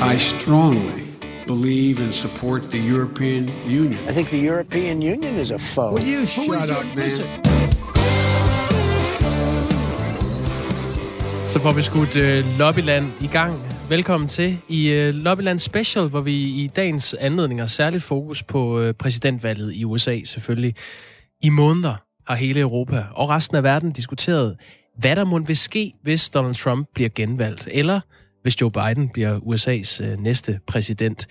I strongly believe and support the European Union. I think the European Union is a foe. Will you shut up, man? Så får vi skudt øh, Lobbyland i gang. Velkommen til i øh, Lobbyland Special, hvor vi i dagens anledning har særligt fokus på øh, præsidentvalget i USA selvfølgelig. I måneder har hele Europa og resten af verden diskuteret, hvad der må vil ske, hvis Donald Trump bliver genvalgt, eller hvis Joe Biden bliver USA's øh, næste præsident.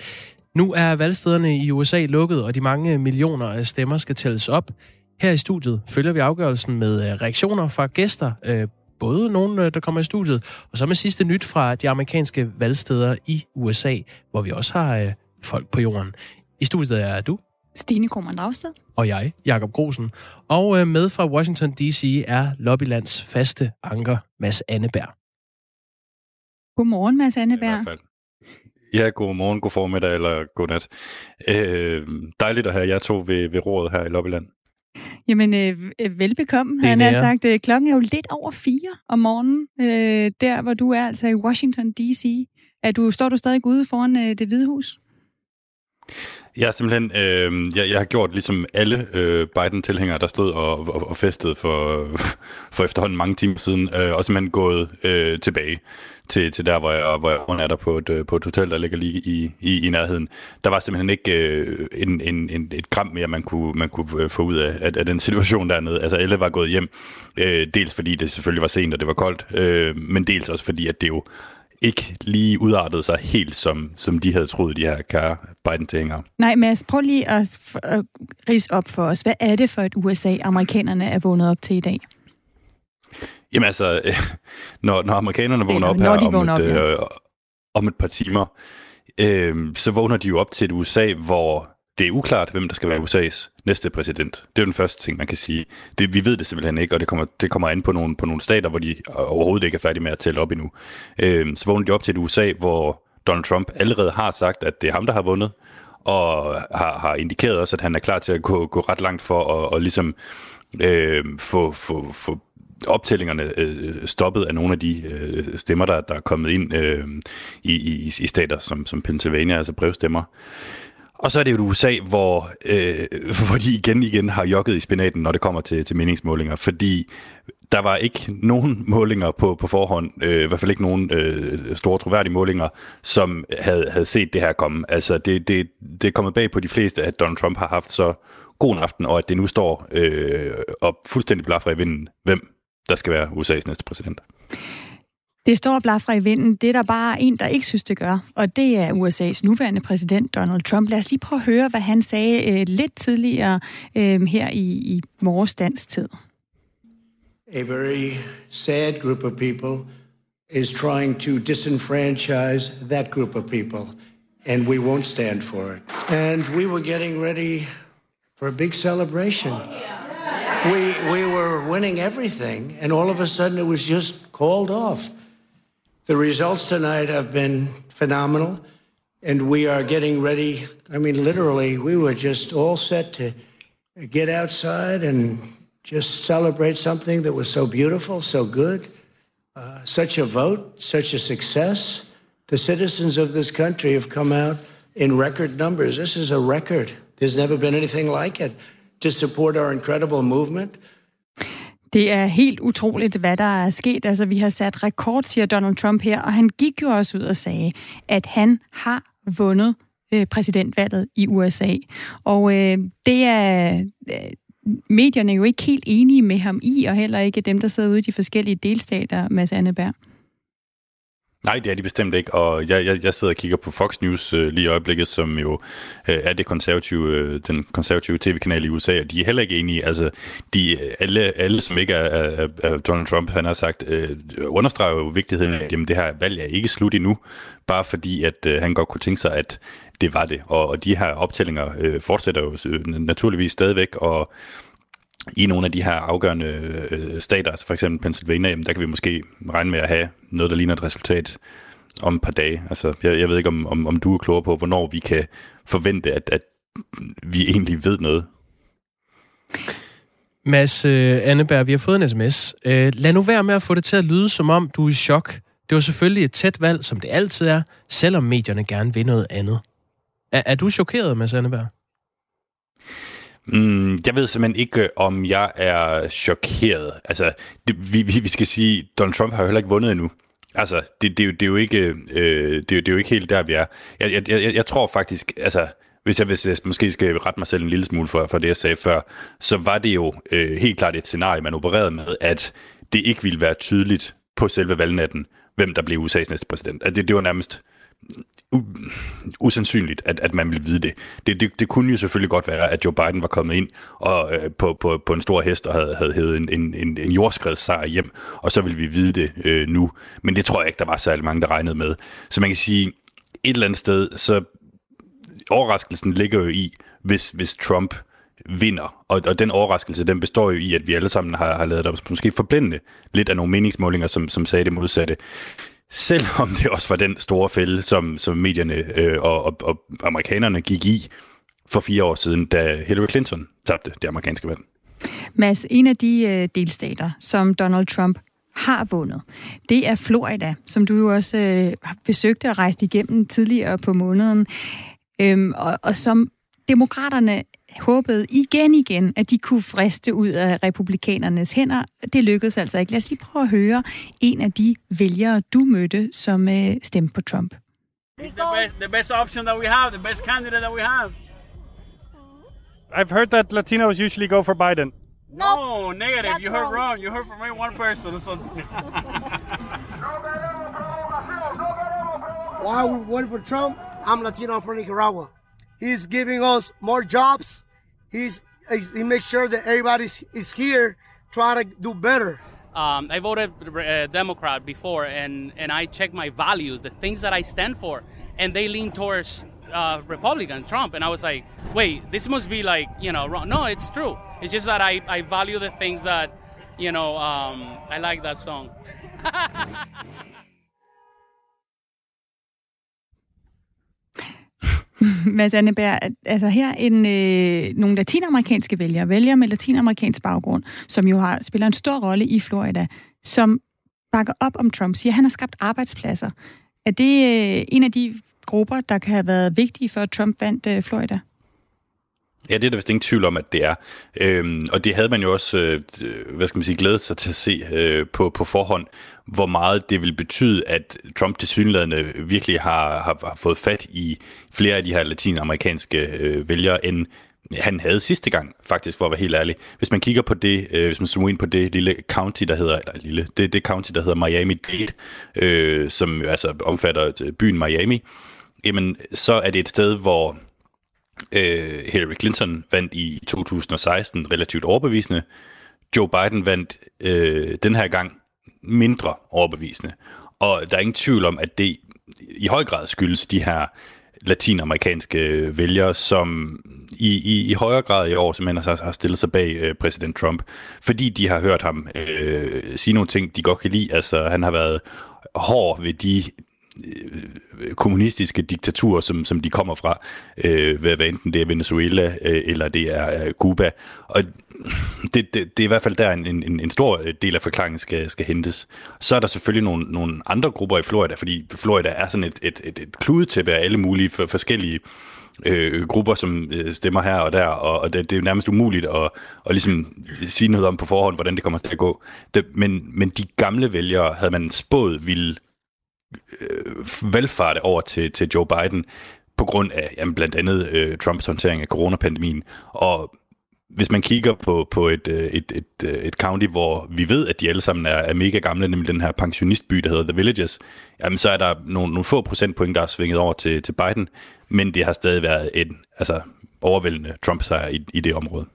Nu er valgstederne i USA lukket, og de mange millioner af stemmer skal tælles op. Her i studiet følger vi afgørelsen med øh, reaktioner fra gæster, øh, både nogen, der kommer i studiet, og så med sidste nyt fra de amerikanske valgsteder i USA, hvor vi også har øh, folk på jorden. I studiet er du, Stine Krohmann Dragsted. og jeg, Jakob Grosen. Og med fra Washington D.C. er Lobbylands faste anker, Mads Anneberg. Godmorgen, Mads Anneberg. Ja, god morgen, god formiddag eller god nat. Øh, dejligt at have jer to ved, ved rådet her i Lobbyland. Jamen, øh, øh, velbekomme. Det er Han har sagt, øh, klokken er jo lidt over fire om morgenen, øh, der hvor du er, altså i Washington D.C. Er du, står du stadig ude foran øh, det hvide hus? Jeg har simpelthen, øh, jeg, jeg har gjort ligesom alle øh, Biden-tilhængere, der stod og, og, og festede for, for efterhånden mange timer siden, øh, og simpelthen gået øh, tilbage til, til der, hvor jeg, hvor jeg overnatter på et, øh, på et hotel, der ligger lige i, i, i nærheden. Der var simpelthen ikke øh, en, en, en, et gram mere, man kunne, man kunne øh, få ud af, af, af den situation dernede. Altså alle var gået hjem, øh, dels fordi det selvfølgelig var sent, og det var koldt, øh, men dels også fordi, at det jo ikke lige udartede sig helt, som, som de havde troet, de her kære Biden-tilhængere. Nej, Mads, prøv lige at, at rise op for os. Hvad er det for et USA, amerikanerne er vågnet op til i dag? Jamen altså, når, når amerikanerne vågner Eller op her de om, vågner et, op, ja. øh, om et par timer, øh, så vågner de jo op til et USA, hvor det er uklart, hvem der skal være USA's næste præsident. Det er den første ting, man kan sige. Det, vi ved det simpelthen ikke, og det kommer, det kommer an på nogle, på nogle stater, hvor de overhovedet ikke er færdige med at tælle op endnu. Øh, så vågner de op til et USA, hvor Donald Trump allerede har sagt, at det er ham, der har vundet, og har, har indikeret også, at han er klar til at gå, gå ret langt for at, og ligesom øh, få, få, få optællingerne øh, stoppet af nogle af de øh, stemmer, der, der er kommet ind øh, i, i, i stater som, som Pennsylvania, altså brevstemmer. Og så er det jo et USA, hvor, øh, hvor de igen igen har jokket i spinaten, når det kommer til, til meningsmålinger, fordi der var ikke nogen målinger på, på forhånd, øh, i hvert fald ikke nogen øh, store troværdige målinger, som havde, havde set det her komme. Altså det, det, det er kommet bag på de fleste, at Donald Trump har haft så god en aften, og at det nu står øh, op fuldstændig blaffer i vinden, hvem der skal være USA's næste præsident. Det står og blaffer i vinden. Det er der bare en, der ikke synes, det gør. Og det er USA's nuværende præsident, Donald Trump. Lad os lige prøve at høre, hvad han sagde øh, lidt tidligere øh, her i, i morges dansk tid. a very sad group of people is trying to disenfranchise that group of people, and we won't stand for it. And we were getting ready for a big celebration. We, we were winning everything, and all of a sudden it was just called off. The results tonight have been phenomenal, and we are getting ready. I mean, literally, we were just all set to get outside and just celebrate something that was so beautiful, so good, uh, such a vote, such a success. The citizens of this country have come out in record numbers. This is a record. There's never been anything like it to support our incredible movement. Det er helt utroligt, hvad der er sket. Altså, vi har sat rekord, siger Donald Trump her, og han gik jo også ud og sagde, at han har vundet øh, præsidentvalget i USA. Og øh, det er øh, medierne jo ikke helt enige med ham i, og heller ikke dem, der sidder ude i de forskellige delstater, Mads Anneberg. Nej, det er de bestemt ikke, og jeg, jeg, jeg sidder og kigger på Fox News øh, lige i øjeblikket, som jo øh, er det konservative, øh, den konservative tv-kanal i USA, og de er heller ikke enige. Altså, de, alle, alle, som ikke er, er, er Donald Trump, han har sagt, øh, understreger jo vigtigheden af, at jamen, det her valg er ikke slut endnu, bare fordi, at øh, han godt kunne tænke sig, at det var det. Og, og de her optællinger øh, fortsætter jo øh, naturligvis stadigvæk, og i nogle af de her afgørende øh, stater, altså for eksempel Pennsylvania, jamen, der kan vi måske regne med at have noget, der ligner et resultat om et par dage. Altså, jeg, jeg ved ikke, om, om, om du er klogere på, hvornår vi kan forvente, at, at vi egentlig ved noget. Mads øh, Anneberg, vi har fået en sms. Øh, lad nu være med at få det til at lyde, som om du er i chok. Det var selvfølgelig et tæt valg, som det altid er, selvom medierne gerne vil noget andet. Er, er du chokeret, Mads Anneberg? Mm, jeg ved simpelthen ikke, øh, om jeg er chokeret. Altså, det, vi, vi skal sige, Donald Trump har jo heller ikke vundet endnu. Altså, det, det, det, er jo ikke, øh, det, det er jo ikke helt der, vi er. Jeg, jeg, jeg, jeg tror faktisk, altså, hvis jeg, hvis jeg måske skal rette mig selv en lille smule for, for det, jeg sagde før, så var det jo øh, helt klart et scenarie, man opererede med, at det ikke ville være tydeligt på selve valgnatten, hvem der blev USA's næste præsident. At altså, det, det var nærmest u- usandsynligt, at, at man ville vide det. Det, det. det kunne jo selvfølgelig godt være, at Joe Biden var kommet ind og, øh, på, på, på en stor hest og havde, havde hævet en, en, en, en jordskredssejr hjem, og så ville vi vide det øh, nu. Men det tror jeg ikke, der var særlig mange, der regnede med. Så man kan sige, et eller andet sted, så overraskelsen ligger jo i, hvis, hvis Trump vinder. Og, og den overraskelse, den består jo i, at vi alle sammen har, har lavet os måske forblinde lidt af nogle meningsmålinger, som, som sagde det modsatte. Selvom det også var den store fælde, som, som medierne øh, og, og, og amerikanerne gik i for fire år siden, da Hillary Clinton tabte det amerikanske valg. Mads, en af de øh, delstater, som Donald Trump har vundet, det er Florida, som du jo også øh, har besøgt og rejst igennem tidligere på måneden, øhm, og, og som demokraterne håbede igen igen, at de kunne friste ud af republikanernes hænder. Det lykkedes altså ikke. Lad os lige prøve at høre en af de vælgere, du mødte, som øh, stemte på Trump. He's the best, the best option that we have, the best candidate that we have. I've heard that Latinos usually go for Biden. No, negative. That's you heard wrong. wrong. You heard from one person. So Why we voted for Trump? I'm Latino. I'm from Nicaragua. He's giving us more jobs. He's he makes sure that everybody is here trying to do better. Um, I voted uh, Democrat before, and, and I checked my values, the things that I stand for, and they lean towards uh, Republican, Trump. And I was like, wait, this must be like, you know, wrong. No, it's true. It's just that I, I value the things that, you know, um, I like that song. Mads Anneberg, altså her en, øh, nogle latinamerikanske vælgere, vælgere med latinamerikansk baggrund, som jo har spiller en stor rolle i Florida, som bakker op om Trump, siger, at han har skabt arbejdspladser. Er det øh, en af de grupper, der kan have været vigtige for, at Trump vandt øh, Florida? Ja, det er der vist ingen tvivl om, at det er. Øhm, og det havde man jo også, øh, hvad skal man sige, glædet sig til at se øh, på, på forhånd, hvor meget det vil betyde, at Trump til synlædende virkelig har, har, har fået fat i flere af de her latinamerikanske øh, vælgere, end han havde sidste gang, faktisk, for at være helt ærlig. Hvis man kigger på det, øh, hvis man zoomer ind på det lille county, der hedder, eller lille, det, det county, der hedder Miami-Dade, øh, som altså omfatter øh, byen Miami, jamen, så er det et sted, hvor øh, Hillary Clinton vandt i 2016 relativt overbevisende. Joe Biden vandt øh, den her gang mindre overbevisende. Og der er ingen tvivl om, at det i høj grad skyldes de her latinamerikanske vælgere, som i, i, i højere grad i år simpelthen har, har stillet sig bag øh, præsident Trump, fordi de har hørt ham øh, sige nogle ting, de godt kan lide. Altså, han har været hård ved de Øh, kommunistiske diktaturer, som, som de kommer fra, øh, hvad, enten det er Venezuela øh, eller det er øh, Cuba. Og det, det, det er i hvert fald der en, en, en stor øh, del af forklaringen skal, skal hentes. Så er der selvfølgelig nogle, nogle andre grupper i Florida, fordi Florida er sådan et, et, et, et kludetæppe af alle mulige for, forskellige øh, grupper, som øh, stemmer her og der, og, og det, det er nærmest umuligt at, at ligesom sige noget om på forhånd, hvordan det kommer til at gå. Det, men, men de gamle vælgere havde man spået ville øh, velfarte over til, til Joe Biden på grund af jamen, blandt andet øh, Trumps håndtering af coronapandemien. Og hvis man kigger på, på et, øh, et, et, øh, et county, hvor vi ved, at de alle sammen er, er mega gamle, nemlig den her pensionistby, der hedder The Villages, jamen så er der nogle, nogle få procentpoint, der er svinget over til, til Biden, men det har stadig været en altså, overvældende Trump-sejr i, i det område.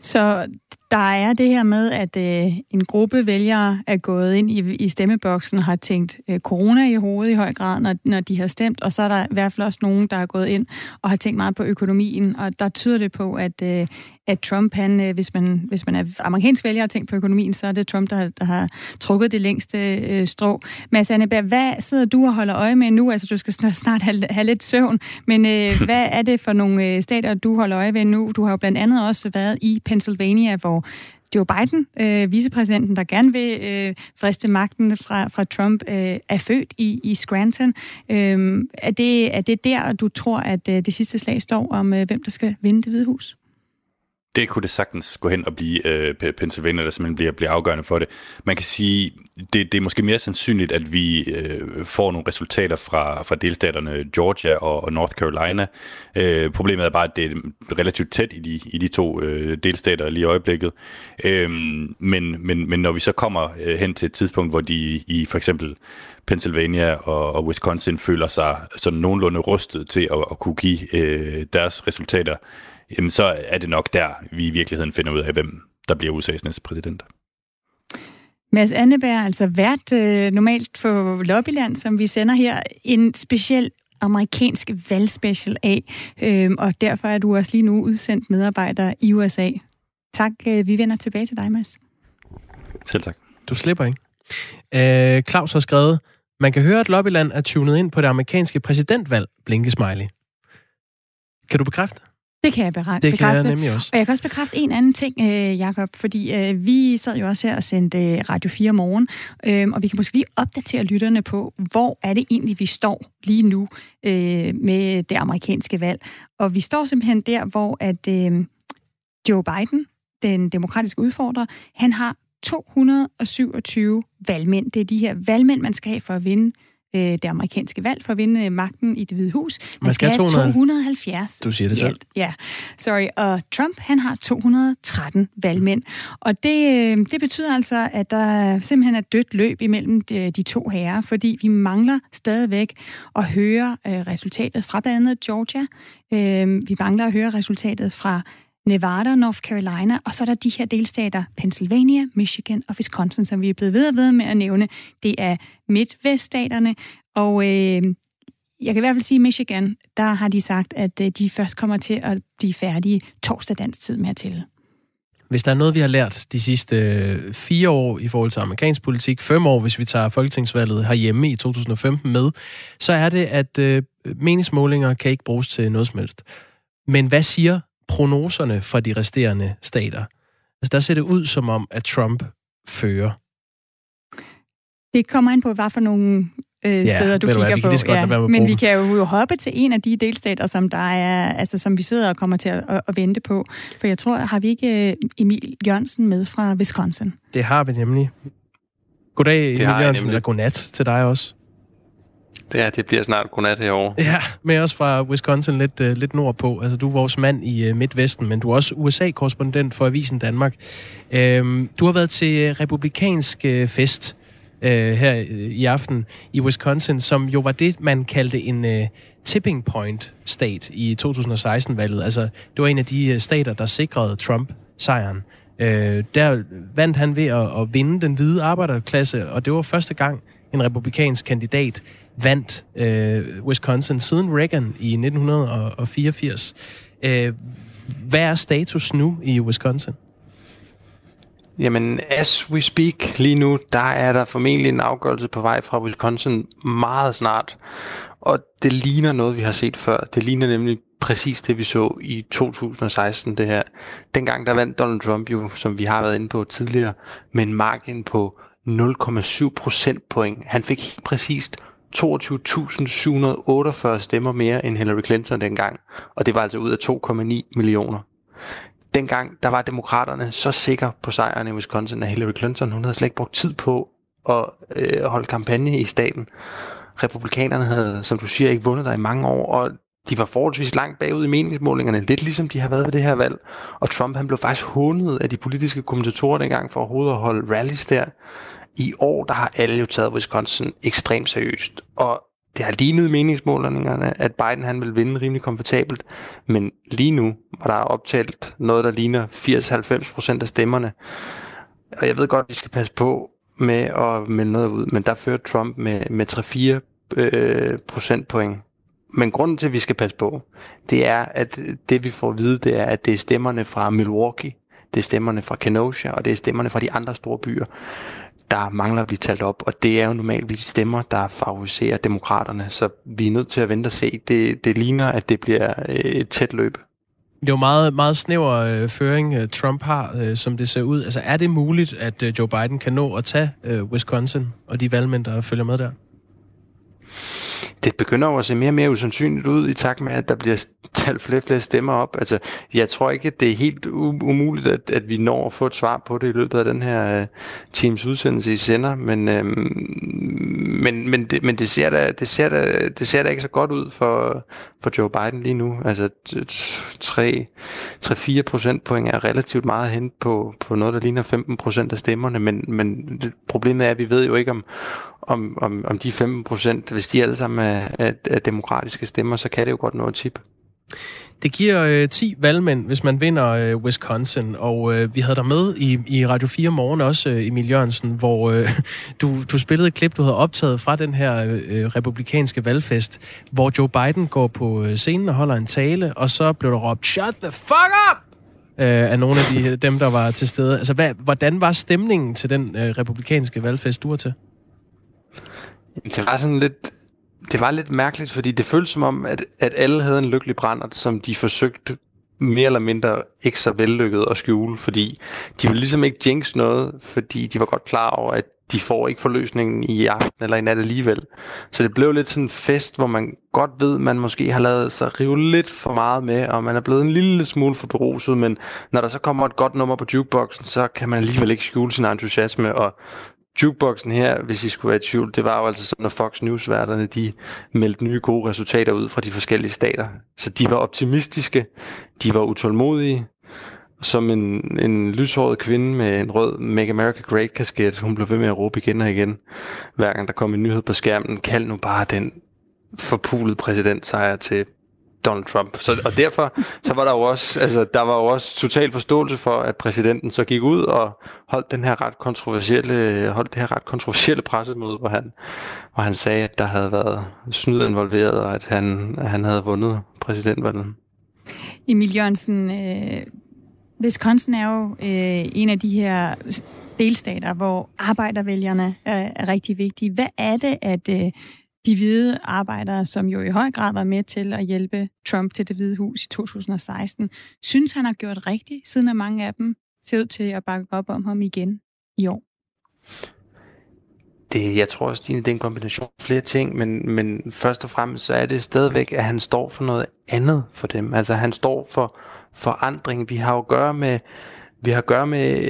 Så der er det her med, at øh, en gruppe vælgere er gået ind i, i stemmeboksen og har tænkt øh, corona i hovedet i høj grad, når, når de har stemt, og så er der i hvert fald også nogen, der er gået ind og har tænkt meget på økonomien, og der tyder det på, at, øh, at Trump, han, øh, hvis, man, hvis man er amerikansk vælger og tænkt på økonomien, så er det Trump, der, har, der har trukket det længste øh, strå. Mads Anneberg, hvad sidder du og holder øje med nu? Altså, du skal snart, snart have, have lidt søvn, men øh, hvad er det for nogle øh, stater, du holder øje med nu? Du har jo blandt andet også været i Pennsylvania, hvor hvor Joe Biden, øh, vicepræsidenten, der gerne vil øh, friste magten fra, fra Trump, øh, er født i, i Scranton. Øh, er, det, er det der, du tror, at øh, det sidste slag står om, øh, hvem der skal vinde det hvide hus? Det kunne det sagtens gå hen og blive øh, Pennsylvania, der simpelthen bliver, bliver afgørende for det. Man kan sige, det, det er måske mere sandsynligt, at vi øh, får nogle resultater fra, fra delstaterne Georgia og, og North Carolina. Øh, problemet er bare, at det er relativt tæt i de, i de to øh, delstater lige i øjeblikket. Øh, men, men, men når vi så kommer øh, hen til et tidspunkt, hvor de i for eksempel Pennsylvania og, og Wisconsin føler sig sådan nogenlunde rustet til at, at kunne give øh, deres resultater, jamen så er det nok der, vi i virkeligheden finder ud af, hvem der bliver USA's næste præsident. Mads Anneberg, altså vært øh, normalt på Lobbyland, som vi sender her, en speciel amerikansk valgspecial af, øh, og derfor er du også lige nu udsendt medarbejder i USA. Tak, øh, vi vender tilbage til dig, Mads. Selv tak. Du slipper ikke. Øh, Claus har skrevet, man kan høre, at Lobbyland er tunet ind på det amerikanske præsidentvalg, blinkesmiley. Kan du bekræfte? Det kan jeg bekræfte. Det kan jeg nemlig også. Og jeg kan også bekræfte en anden ting, øh, Jakob, fordi øh, vi sad jo også her og sendte øh, Radio 4 morgen, øh, og vi kan måske lige opdatere lytterne på, hvor er det egentlig, vi står lige nu øh, med det amerikanske valg. Og vi står simpelthen der, hvor at øh, Joe Biden, den demokratiske udfordrer, han har 227 valgmænd. Det er de her valgmænd, man skal have for at vinde øh, det amerikanske valg for at vinde øh, magten i det hvide hus. Man, man skal have 200... 270. Du siger det selv. Ja, sorry. Og Trump, han har 213 valgmænd. Og det, øh, det betyder altså, at der simpelthen er dødt løb imellem de, de to herrer, fordi vi mangler stadigvæk at høre øh, resultatet fra blandt andet Georgia. Øh, vi mangler at høre resultatet fra Nevada, North Carolina, og så er der de her delstater, Pennsylvania, Michigan og Wisconsin, som vi er blevet ved og ved med at nævne. Det er midtveststaterne, og øh, jeg kan i hvert fald sige, at Michigan, der har de sagt, at øh, de først kommer til at blive færdige torsdag dansk tid med at tælle. Hvis der er noget, vi har lært de sidste øh, fire år i forhold til amerikansk politik, fem år, hvis vi tager folketingsvalget herhjemme i 2015 med, så er det, at øh, meningsmålinger kan ikke bruges til noget som helst. Men hvad siger prognoserne fra de resterende stater. Altså, der ser det ud som om, at Trump fører. Det kommer an på, hvad for nogle øh, ja, steder du kigger hvad, på. Ja, men vi kan jo hoppe til en af de delstater, som der er, altså som vi sidder og kommer til at, at, at vente på. For jeg tror, har vi ikke øh, Emil Jørgensen med fra Wisconsin? Det har vi nemlig. Goddag, Emil Jørgensen, eller godnat til dig også. Ja, det bliver snart godnat herovre. Ja, med os fra Wisconsin lidt, uh, lidt nordpå. Altså, du er vores mand i uh, Midtvesten, men du er også USA-korrespondent for Avisen Danmark. Uh, du har været til øh, republikansk uh, fest uh, her i aften i Wisconsin, som jo var det, man kaldte en uh, tipping point state i 2016-valget. Altså, det var en af de uh, stater, der sikrede Trump sejren. Uh, der vandt han ved at, at vinde den hvide arbejderklasse, og det var første gang, en republikansk kandidat vandt øh, Wisconsin siden Reagan i 1984. Øh, hvad er status nu i Wisconsin? Jamen, as we speak lige nu, der er der formentlig en afgørelse på vej fra Wisconsin meget snart. Og det ligner noget, vi har set før. Det ligner nemlig præcis det, vi så i 2016, det her. Dengang der vandt Donald Trump jo, som vi har været inde på tidligere, med en margin på 0,7 procentpoint. Han fik helt præcist 22.748 stemmer mere end Hillary Clinton dengang, og det var altså ud af 2,9 millioner. Dengang der var demokraterne så sikre på sejren i Wisconsin, at Hillary Clinton hun havde slet ikke brugt tid på at øh, holde kampagne i staten. Republikanerne havde, som du siger, ikke vundet der i mange år, og de var forholdsvis langt bagud i meningsmålingerne, lidt ligesom de har været ved det her valg. Og Trump han blev faktisk hundet af de politiske kommentatorer dengang for overhovedet at holde rallies der i år, der har alle jo taget Wisconsin ekstremt seriøst, og det har lignet meningsmålingerne, at Biden han vil vinde rimelig komfortabelt, men lige nu var der optalt noget, der ligner 80-90% af stemmerne. Og jeg ved godt, at vi skal passe på med at melde noget ud, men der fører Trump med, med 3-4 øh, procentpoint. Men grunden til, at vi skal passe på, det er, at det vi får at vide, det er, at det er stemmerne fra Milwaukee, det er stemmerne fra Kenosha, og det er stemmerne fra de andre store byer der mangler at blive talt op, og det er jo normalt de stemmer, der favoriserer demokraterne, så vi er nødt til at vente og se. Det, det ligner, at det bliver øh, et tæt løb. Det er jo meget, meget snæver øh, føring, øh, Trump har, øh, som det ser ud. Altså, er det muligt, at øh, Joe Biden kan nå at tage øh, Wisconsin og de valgmænd, der følger med der? Det begynder jo at se mere og mere usandsynligt ud i takt med, at der bliver talt flere og flere stemmer op. Altså, jeg tror ikke, at det er helt umuligt, at, at vi når at få et svar på det i løbet af den her uh, Teams udsendelse i sender, men, uh, men, men, det, men det, ser da, det, ser da, det ser da ikke så godt ud for, for Joe Biden lige nu. Altså 3-4 procentpoint er relativt meget hen på, på noget, der ligner 15 procent af stemmerne, men, men problemet er, at vi ved jo ikke, om, om, om, om de 15 procent, hvis de alle sammen er, er, er demokratiske stemmer, så kan det jo godt nå et tip. Det giver øh, 10 valgmænd, hvis man vinder øh, Wisconsin, og øh, vi havde dig med i, i Radio 4 morgen også, øh, Emil Jørgensen, hvor øh, du, du spillede et klip, du havde optaget fra den her øh, øh republikanske valgfest, hvor Joe Biden går på øh, scenen og holder en tale, og så blev der råbt, shut the fuck up! øh, af nogle af de, øh, dem, der var til stede. Altså, hvad, hvordan var stemningen til den øh, republikanske valgfest, du var til? Det var sådan lidt, det var lidt mærkeligt, fordi det føltes som om, at, at alle havde en lykkelig brændert, som de forsøgte mere eller mindre ikke så vellykket at skjule, fordi de ville ligesom ikke jinx noget, fordi de var godt klar over, at de får ikke forløsningen i aften eller i nat alligevel. Så det blev lidt sådan en fest, hvor man godt ved, man måske har lavet sig rive lidt for meget med, og man er blevet en lille smule for beruset, men når der så kommer et godt nummer på jukeboxen, så kan man alligevel ikke skjule sin entusiasme, og jukeboxen her, hvis I skulle være i tvivl, det var jo altså sådan, når Fox News-værterne, de meldte nye gode resultater ud fra de forskellige stater. Så de var optimistiske, de var utålmodige, som en, en lyshåret kvinde med en rød Make America Great kasket, hun blev ved med at råbe igen og igen, hver gang der kom en nyhed på skærmen, kald nu bare den forpulede præsidentsejr til Donald Trump. Så, og derfor så var der jo også, altså, der var jo også total forståelse for, at præsidenten så gik ud og holdt den her ret kontroversielle, holdt det her ret kontroversielle pressemøde, hvor han, hvor han sagde, at der havde været snyd involveret, og at han, at han havde vundet præsidentvalget. Emil Jørgensen, øh, Wisconsin er jo øh, en af de her delstater, hvor arbejdervælgerne er, er rigtig vigtige. Hvad er det, at øh, de hvide arbejdere, som jo i høj grad var med til at hjælpe Trump til det hvide hus i 2016, synes han har gjort rigtigt, siden at mange af dem ser ud til at bakke op om ham igen i år? Det, jeg tror også, det er en kombination af flere ting, men, men først og fremmest så er det stadigvæk, at han står for noget andet for dem. Altså han står for forandring. Vi har jo at gøre med, vi har at gøre med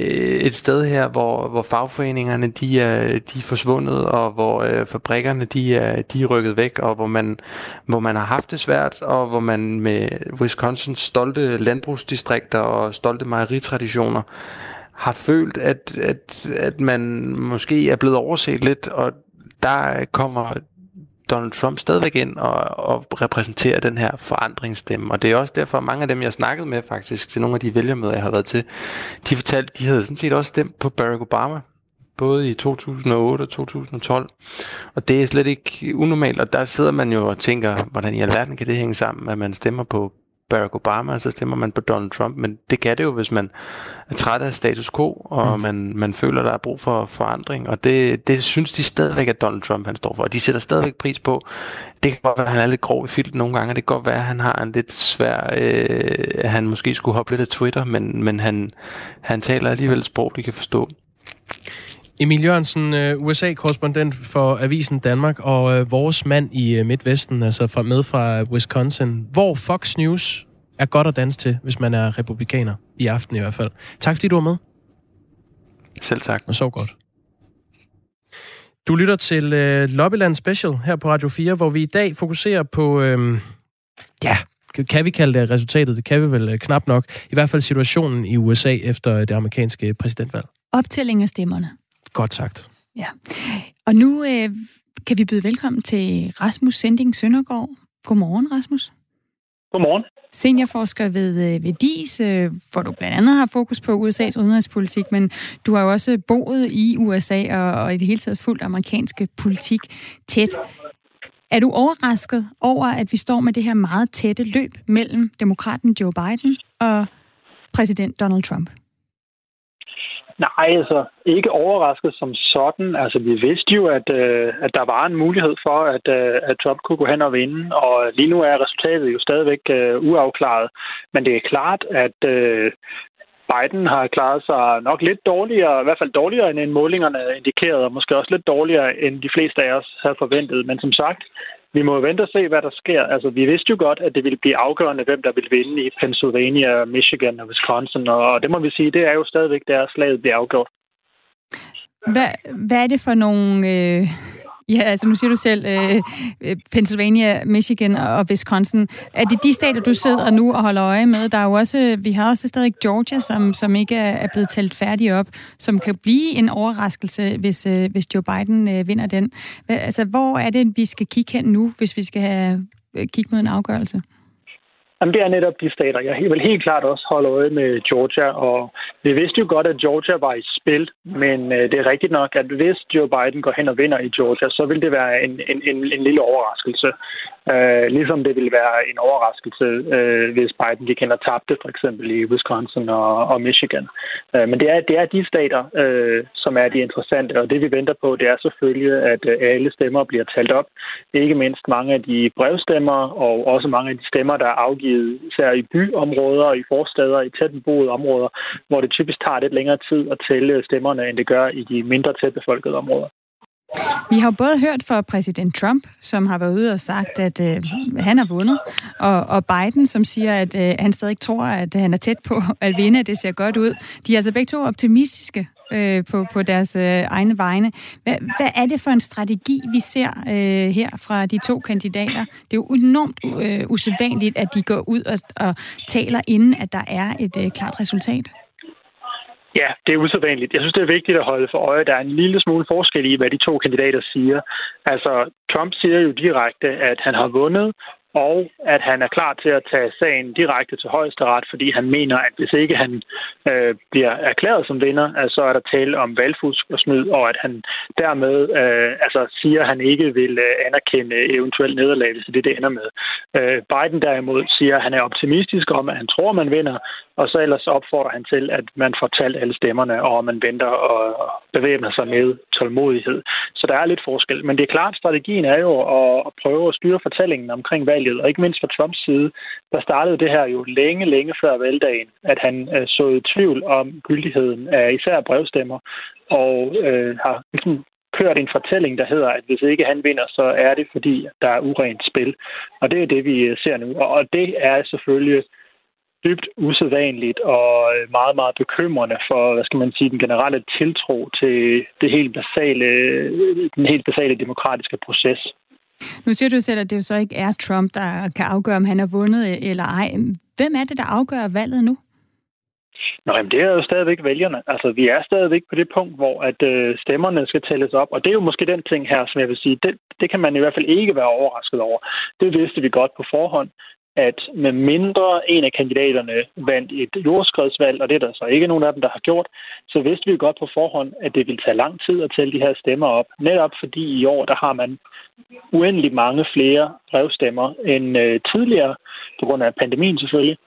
et sted her, hvor, hvor fagforeningerne de er, de er forsvundet, og hvor øh, fabrikkerne de er, de er rykket væk, og hvor man, hvor man har haft det svært, og hvor man med Wisconsins stolte landbrugsdistrikter og stolte mejeritraditioner har følt, at, at, at man måske er blevet overset lidt, og der kommer Donald Trump stadigvæk ind og, og repræsenterer den her forandringsstemme. Og det er også derfor, at mange af dem, jeg snakkede med faktisk til nogle af de vælgermøder, jeg har været til, de fortalte, de havde sådan set også stemt på Barack Obama både i 2008 og 2012. Og det er slet ikke unormalt, og der sidder man jo og tænker, hvordan i alverden kan det hænge sammen, at man stemmer på Barack Obama, så stemmer man på Donald Trump. Men det kan det jo, hvis man er træt af status quo, og mm. man, man føler, der er brug for forandring. Og det, det synes de stadigvæk, at Donald Trump han står for. Og de sætter stadigvæk pris på. Det kan godt være, at han er lidt grov i filten nogle gange, og det kan godt være, at han har en lidt svær... Øh, han måske skulle hoppe lidt af Twitter, men, men han, han taler alligevel et sprog, de kan forstå. Emil Jørgensen, øh, USA-korrespondent for Avisen Danmark, og øh, vores mand i øh, Midtvesten, altså fra, med fra Wisconsin, hvor Fox News er godt at danse til, hvis man er republikaner, i aften i hvert fald. Tak fordi du var med. Selv tak. Og så godt. Du lytter til øh, Lobbyland Special her på Radio 4, hvor vi i dag fokuserer på, øh, ja, kan vi kalde det resultatet? Det kan vi vel øh, knap nok. I hvert fald situationen i USA efter det amerikanske præsidentvalg. Optælling af stemmerne. Godt sagt. Ja. Og nu øh, kan vi byde velkommen til Rasmus Sending Søndergaard. Godmorgen, Rasmus. Godmorgen. Seniorforsker ved, øh, ved DIS, øh, hvor du blandt andet har fokus på USA's udenrigspolitik, men du har jo også boet i USA og, og i det hele taget fuldt amerikanske politik tæt. Er du overrasket over, at vi står med det her meget tætte løb mellem demokraten Joe Biden og præsident Donald Trump? Nej, altså ikke overrasket som sådan. Altså vi vidste jo, at, øh, at der var en mulighed for, at, øh, at Trump kunne gå hen og vinde, og lige nu er resultatet jo stadigvæk øh, uafklaret. Men det er klart, at øh, Biden har klaret sig nok lidt dårligere, i hvert fald dårligere end målingerne indikerede, og måske også lidt dårligere end de fleste af os havde forventet. Men som sagt, vi må jo vente og se, hvad der sker. Altså, vi vidste jo godt, at det ville blive afgørende, hvem der ville vinde i Pennsylvania, Michigan og Wisconsin, og det må vi sige, det er jo stadigvæk der, slaget bliver afgjort. Hvad, hvad er det for nogle... Øh Ja, altså nu siger du selv øh, øh Pennsylvania, Michigan og Wisconsin. Er det de stater, du sidder nu og holder øje med? Der er jo også, vi har også stadig Georgia, som, som ikke er blevet talt færdig op, som kan blive en overraskelse, hvis, øh, hvis Joe Biden øh, vinder den. Altså, hvor er det, vi skal kigge hen nu, hvis vi skal have, øh, kigge mod en afgørelse? Jamen, det er netop de stater. Jeg vil helt klart også holde øje med Georgia, og vi vidste jo godt, at Georgia var i spil, men øh, det er rigtigt nok, at hvis Joe Biden går hen og vinder i Georgia, så vil det være en, en, en, en lille overraskelse. Øh, ligesom det ville være en overraskelse, øh, hvis Biden gik hen og tabte, for eksempel i Wisconsin og, og Michigan. Øh, men det er, det er de stater, øh, som er de interessante, og det vi venter på, det er selvfølgelig, at øh, alle stemmer bliver talt op. Ikke mindst mange af de brevstemmer, og også mange af de stemmer, der er afgivet især i byområder, i forsteder, i tæt beboede områder, hvor det typisk tager lidt længere tid at tælle stemmerne, end det gør i de mindre tæt befolkede områder. Vi har både hørt fra præsident Trump, som har været ude og sagt, at øh, han har vundet, og, og Biden, som siger, at øh, han stadig tror, at han er tæt på at vinde, at det ser godt ud. De er altså begge to optimistiske øh, på, på deres øh, egne vegne. Hvad, hvad er det for en strategi, vi ser øh, her fra de to kandidater? Det er jo enormt øh, usædvanligt, at de går ud og, og taler, inden at der er et øh, klart resultat. Ja, det er usædvanligt. Jeg synes, det er vigtigt at holde for øje, der er en lille smule forskel i, hvad de to kandidater siger. Altså, Trump siger jo direkte, at han har vundet, og at han er klar til at tage sagen direkte til højesteret, fordi han mener, at hvis ikke han øh, bliver erklæret som vinder, så er der tale om valgfusk og snyd, og at han dermed øh, altså, siger, at han ikke vil øh, anerkende eventuel nederlag, hvis det det, det ender med. Øh, Biden derimod siger, at han er optimistisk om, at han tror, man vinder, og så ellers opfordrer han til, at man får talt alle stemmerne, og man venter og bevæbner sig med tålmodighed. Så der er lidt forskel. Men det er klart, strategien er jo at, prøve at styre fortællingen omkring valget, og ikke mindst fra Trumps side, der startede det her jo længe, længe før valgdagen, at han øh, så i tvivl om gyldigheden af især brevstemmer, og øh, har ligesom kørt en fortælling, der hedder, at hvis ikke han vinder, så er det fordi, der er urent spil. Og det er det, vi øh, ser nu. Og det er selvfølgelig dybt usædvanligt og øh, meget, meget bekymrende for, hvad skal man sige, den generelle tiltro til det helt basale, øh, den helt basale demokratiske proces. Nu siger du selv, at det jo så ikke er Trump, der kan afgøre, om han har vundet øh, eller ej. Hvem er det, der afgør valget nu? Nå, jamen, det er jo stadigvæk vælgerne. Altså, vi er stadigvæk på det punkt, hvor at øh, stemmerne skal tælles op. Og det er jo måske den ting her, som jeg vil sige, det, det kan man i hvert fald ikke være overrasket over. Det vidste vi godt på forhånd at med mindre en af kandidaterne vandt et jordskredsvalg, og det er der så ikke nogen af dem, der har gjort, så vidste vi godt på forhånd, at det ville tage lang tid at tælle de her stemmer op. Netop fordi i år, der har man uendelig mange flere brevstemmer end øh, tidligere, på grund af pandemien selvfølgelig.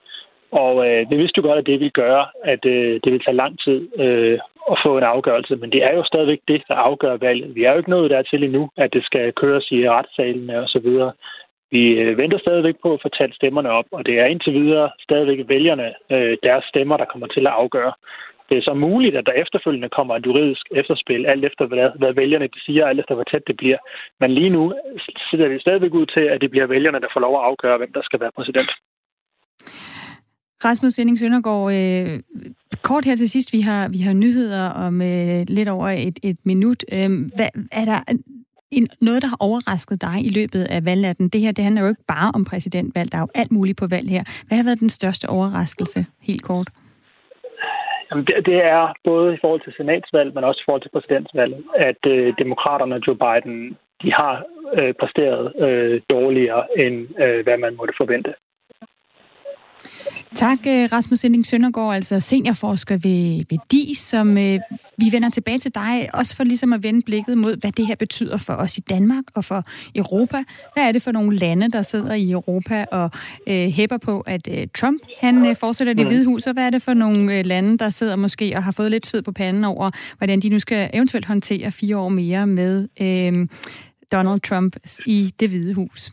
Og øh, det vidste jo godt, at det ville gøre, at øh, det ville tage lang tid øh, at få en afgørelse, men det er jo stadigvæk det, der afgør valget. Vi er jo ikke nået dertil endnu, at det skal køres i retssalene osv. Vi øh, venter stadigvæk på at få talt stemmerne op, og det er indtil videre stadigvæk vælgerne, øh, deres stemmer, der kommer til at afgøre. Det er så muligt, at der efterfølgende kommer et juridisk efterspil, alt efter hvad, hvad vælgerne de siger, alt efter hvor tæt det bliver. Men lige nu sidder det stadigvæk ud til, at det bliver vælgerne, der får lov at afgøre, hvem der skal være præsident. Rasmus Sending Søndergaard, øh, kort her til sidst, vi har, vi har nyheder om øh, lidt over et, et minut. Øh, hvad, er der en, noget, der har overrasket dig i løbet af valgnatten? Det her, det handler jo ikke bare om præsidentvalg, der er jo alt muligt på valg her. Hvad har været den største overraskelse, helt kort? Jamen, det, det er både i forhold til senatsvalg, men også i forhold til præsidentsvalget, at øh, demokraterne og Joe Biden, de har øh, præsteret øh, dårligere, end øh, hvad man måtte forvente. Tak, øh, Rasmus Sending Søndergaard, altså seniorforsker ved, ved DIS, som øh, vi vender tilbage til dig, også for ligesom at vende blikket mod, hvad det her betyder for os i Danmark og for Europa. Hvad er det for nogle lande, der sidder i Europa og øh, hæpper på, at øh, Trump han øh, fortsætter det hvide hus, og hvad er det for nogle øh, lande, der sidder måske og har fået lidt sved på panden over, hvordan de nu skal eventuelt håndtere fire år mere med øh, Donald Trump i det hvide hus?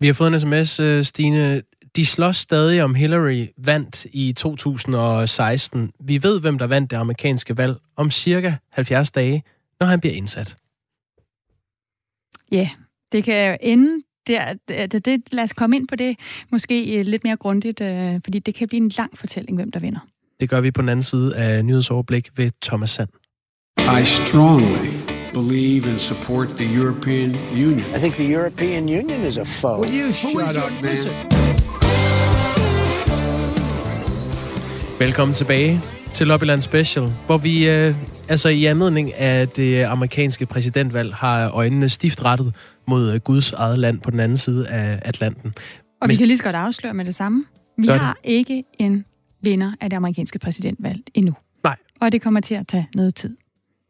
Vi har fået en sms, øh, Stine. De slås stadig om Hillary vandt i 2016. Vi ved, hvem der vandt det amerikanske valg om cirka 70 dage, når han bliver indsat. Ja, yeah, det kan ende der, det, det, lad os komme ind på det måske lidt mere grundigt, øh, fordi det kan blive en lang fortælling, hvem der vinder. Det gør vi på den anden side af nyhedsoverblik ved Thomas Sand. I strongly believe and support the European Union. I think the European Union is a foe. Will you shut up, man? Velkommen tilbage til Lobbyland Special, hvor vi øh, altså i anledning af det amerikanske præsidentvalg har øjnene stift rettet mod øh, Guds eget land på den anden side af Atlanten. Og Men, vi kan lige så godt afsløre med det samme. Vi har det. ikke en vinder af det amerikanske præsidentvalg endnu. Nej. Og det kommer til at tage noget tid.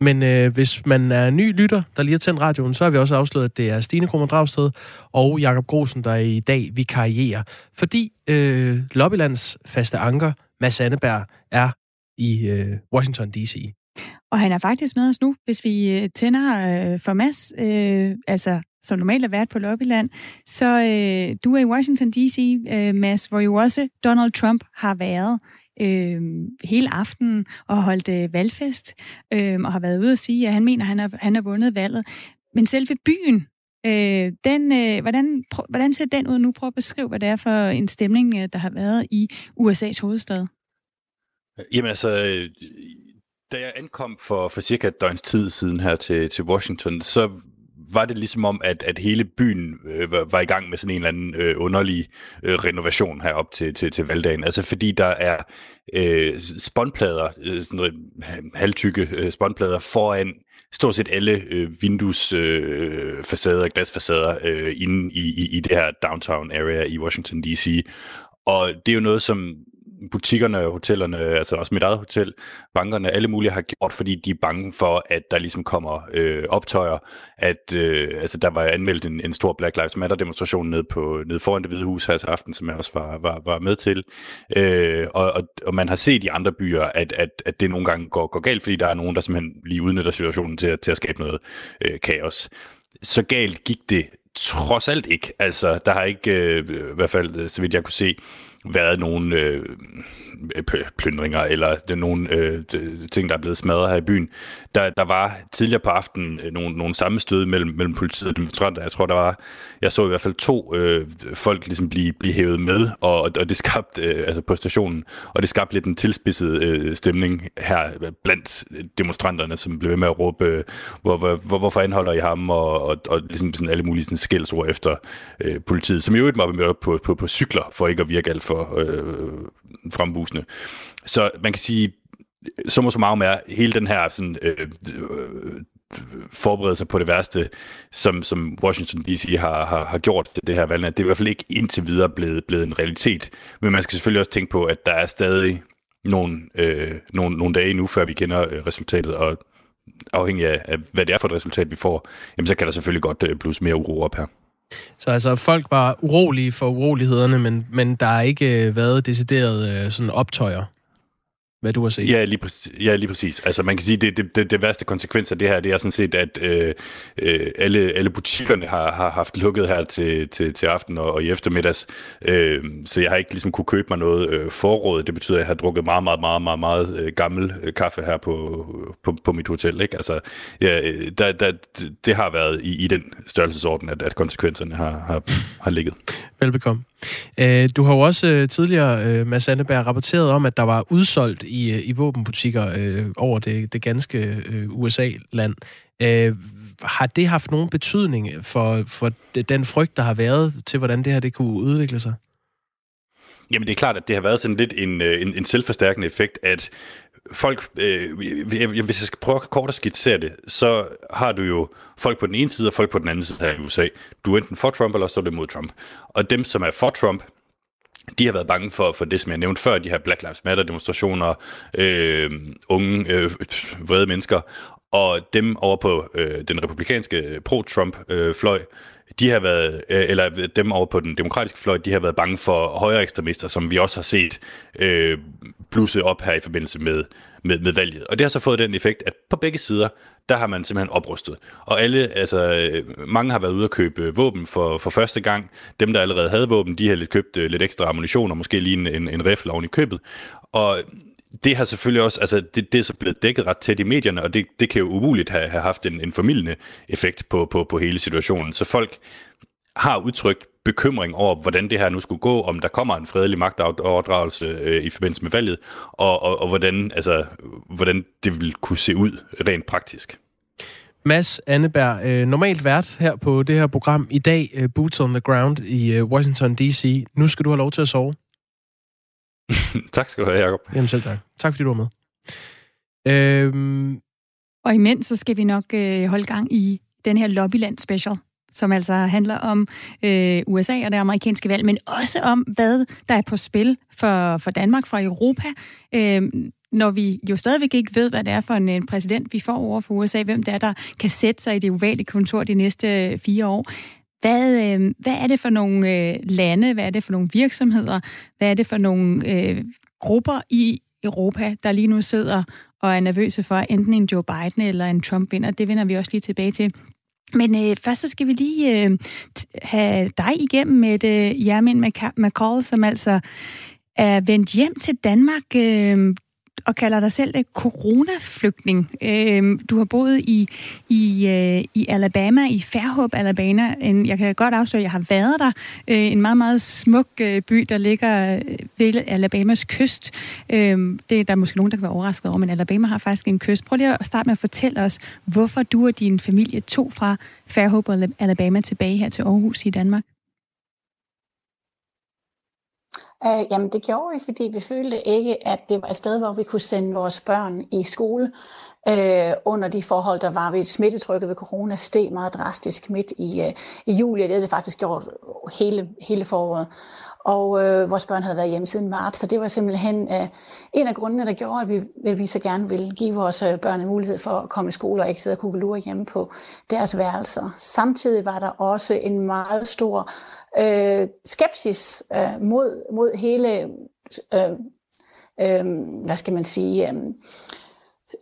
Men øh, hvis man er ny lytter, der lige har tændt radioen, så har vi også afsløret, at det er Stine Krummer Dragsted og Jakob Grosen, der i dag vi karrierer. Fordi øh, Lobbylands faste anker, Mads Anneberg, er i øh, Washington D.C. Og han er faktisk med os nu, hvis vi øh, tænder øh, for Mads, øh, altså som normalt er vært på Lobbyland. Så øh, du er i Washington D.C., øh, Mads, hvor jo også Donald Trump har været øh, hele aftenen og holdt øh, valgfest, øh, og har været ude og sige, at han mener, at han har, han har vundet valget. Men selve byen, øh, den, øh, hvordan, prøv, hvordan ser den ud nu? Prøv at beskrive, hvad det er for en stemning, øh, der har været i USA's hovedstad. Jamen altså, øh, da jeg ankom for, for cirka et døgns tid siden her til, til Washington, så var det ligesom om, at, at hele byen øh, var, var i gang med sådan en eller anden øh, underlig øh, renovation herop til, til, til valgdagen. Altså fordi der er øh, spåndplader, øh, sådan halvtykke øh, spåndplader foran stort set alle øh, vinduesfacader, øh, glasfacader øh, inde i, i, i det her downtown area i Washington D.C. Og det er jo noget, som butikkerne, hotellerne, altså også mit eget hotel, bankerne, alle mulige har gjort, fordi de er bange for, at der ligesom kommer øh, optøjer, at øh, altså der var anmeldt en, en stor Black Lives Matter demonstration nede, på, nede foran det hvide hus her til aften, som jeg også var, var, var med til. Øh, og, og, og man har set i andre byer, at, at, at det nogle gange går, går galt, fordi der er nogen, der simpelthen lige udnytter situationen til, til at skabe noget øh, kaos. Så galt gik det trods alt ikke. Altså, der har ikke, øh, i hvert fald øh, så vidt jeg kunne se, været nogle øh, plyndringer eller nogle øh, ting, der er blevet smadret her i byen. Der, der var tidligere på aftenen øh, nogle, nogle sammenstød mellem, mellem politiet og demonstranter. Jeg tror, der var, jeg så i hvert fald to øh, folk ligesom blive, blive hævet med, og, og det skabte, øh, altså på stationen, og det skabte lidt en tilspidset øh, stemning her blandt demonstranterne, som blev ved med at råbe, øh, hvor, hvor, hvor, hvorfor anholder I ham, og, og, og ligesom sådan alle mulige sådan skældsord efter øh, politiet, som i øvrigt var med på, på, på cykler, for ikke at virke alt for øh, frembusende. Så man kan sige, så må så meget er hele den her sådan, øh, øh, forberede sig på det værste, som, som Washington D.C. Har, har, har gjort det her valg. Det er i hvert fald ikke indtil videre blevet, blevet en realitet. Men man skal selvfølgelig også tænke på, at der er stadig nogle, øh, nogle, nogle dage nu, før vi kender øh, resultatet, og afhængig af, af, hvad det er for et resultat, vi får, jamen så kan der selvfølgelig godt øh, blive mere uro op her. Så altså, folk var urolige for urolighederne, men, men der har ikke øh, været decideret øh, sådan optøjer? Hvad du har set. Ja, lige præcis. Ja, lige præcis. Altså man kan sige, det, det, det, det værste konsekvens af det her, det er sådan set, at øh, øh, alle, alle butikkerne har, har haft lukket her til, til, til aften og, og i eftermiddags. Øh, så jeg har ikke ligesom kunne købe mig noget øh, forråd. Det betyder, at jeg har drukket meget, meget, meget, meget, meget øh, gammel øh, kaffe her på, på, på mit hotel. Ikke? Altså, ja, øh, der, der, det har været i, i den størrelsesorden, at, at konsekvenserne har, har, har ligget. Velbekomme. Øh, du har jo også øh, tidligere, øh, Mads Anneberg, rapporteret om, at der var udsolgt i, i våbenbutikker over det, det ganske USA-land. Har det haft nogen betydning for, for den frygt, der har været til, hvordan det her det kunne udvikle sig? Jamen det er klart, at det har været sådan lidt en, en, en selvforstærkende effekt, at folk, øh, hvis jeg skal prøve kort at skitsere det, så har du jo folk på den ene side og folk på den anden side her i USA. Du er enten for Trump, eller så er du mod Trump. Og dem, som er for Trump, de har været bange for, for det, som jeg nævnte før, de her Black Lives Matter-demonstrationer, øh, unge, øh, vrede mennesker, og dem over på øh, den republikanske pro-Trump-fløj, øh, de har været, øh, eller dem over på den demokratiske fløj, de har været bange for højere ekstremister, som vi også har set øh, blusse op her i forbindelse med, med, med valget. Og det har så fået den effekt, at på begge sider, der har man simpelthen oprustet. Og alle, altså, øh, mange har været ude at købe øh, våben for, for første gang. Dem, der allerede havde våben, de har lidt købt lidt ekstra ammunition, og måske lige en, en, en rifle oven i købet. Og det har selvfølgelig også, altså det, det er så blevet dækket ret tæt i medierne, og det, det kan jo umuligt have, have haft en, en formidlende effekt på, på, på hele situationen. Så folk har udtrykt bekymring over, hvordan det her nu skulle gå, om der kommer en fredelig magtoverdragelse øh, i forbindelse med valget, og, og, og hvordan, altså, hvordan det vil kunne se ud rent praktisk. Mads Anneberg, øh, normalt vært her på det her program i dag, øh, Boots on the Ground i øh, Washington D.C. Nu skal du have lov til at sove. tak skal du have, Jacob. Jamen selv tak. Tak fordi du var med. Øhm... Og imens så skal vi nok øh, holde gang i den her Lobbyland special, som altså handler om øh, USA og det amerikanske valg, men også om, hvad der er på spil for, for Danmark, for Europa. Øh, når vi jo stadigvæk ikke ved, hvad det er for en, en præsident, vi får over for USA, hvem det er, der kan sætte sig i det ovale kontor de næste fire år. Hvad, øh, hvad er det for nogle øh, lande, hvad er det for nogle virksomheder, hvad er det for nogle øh, grupper i Europa, der lige nu sidder og er nervøse for, enten en Joe Biden eller en Trump vinder. Det vender vi også lige tilbage til. Men øh, først så skal vi lige øh, have dig igennem med øh, Jermin McCall, som altså er vendt hjem til Danmark. Øh, og kalder dig selv øh, coronaflygtning. Øh, du har boet i, i, øh, i Alabama, i Fairhope, Alabama. En, jeg kan godt afsløre, at jeg har været der. Øh, en meget, meget smuk øh, by, der ligger øh, ved Alabamas kyst. Øh, det er der måske nogen, der kan være overrasket over, men Alabama har faktisk en kyst. Prøv lige at starte med at fortælle os, hvorfor du og din familie tog fra Fairhope, Alabama tilbage her til Aarhus i Danmark. Uh, jamen det gjorde vi, fordi vi følte ikke, at det var et sted, hvor vi kunne sende vores børn i skole uh, under de forhold, der var ved smittetrykket ved corona, steg meget drastisk midt i, uh, i juli, og det havde det faktisk gjort hele, hele foråret. Og øh, vores børn havde været hjemme siden marts, så det var simpelthen øh, en af grundene, der gjorde, at vi, at vi så gerne ville give vores øh, børn en mulighed for at komme i skole og ikke sidde og kugelure hjemme på deres værelser. Samtidig var der også en meget stor øh, skepsis øh, mod, mod hele, øh, øh, hvad skal man sige, øh,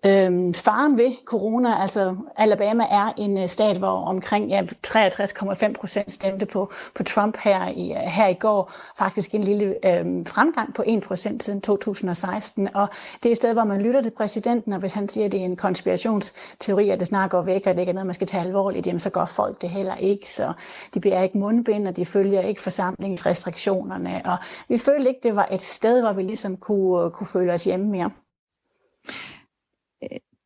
Øhm, faren ved corona, altså Alabama er en øh, stat, hvor omkring ja, 63,5 procent stemte på, på Trump her i, øh, her i går. Faktisk en lille øhm, fremgang på 1 procent siden 2016. Og det er et sted, hvor man lytter til præsidenten, og hvis han siger, at det er en konspirationsteori, at det snart går væk, og det ikke er noget, man skal tage alvorligt, jamen så gør folk det heller ikke. Så de bliver ikke mundbind, og de følger ikke forsamlingsrestriktionerne. Og vi følte ikke, det var et sted, hvor vi ligesom kunne, øh, kunne føle os hjemme mere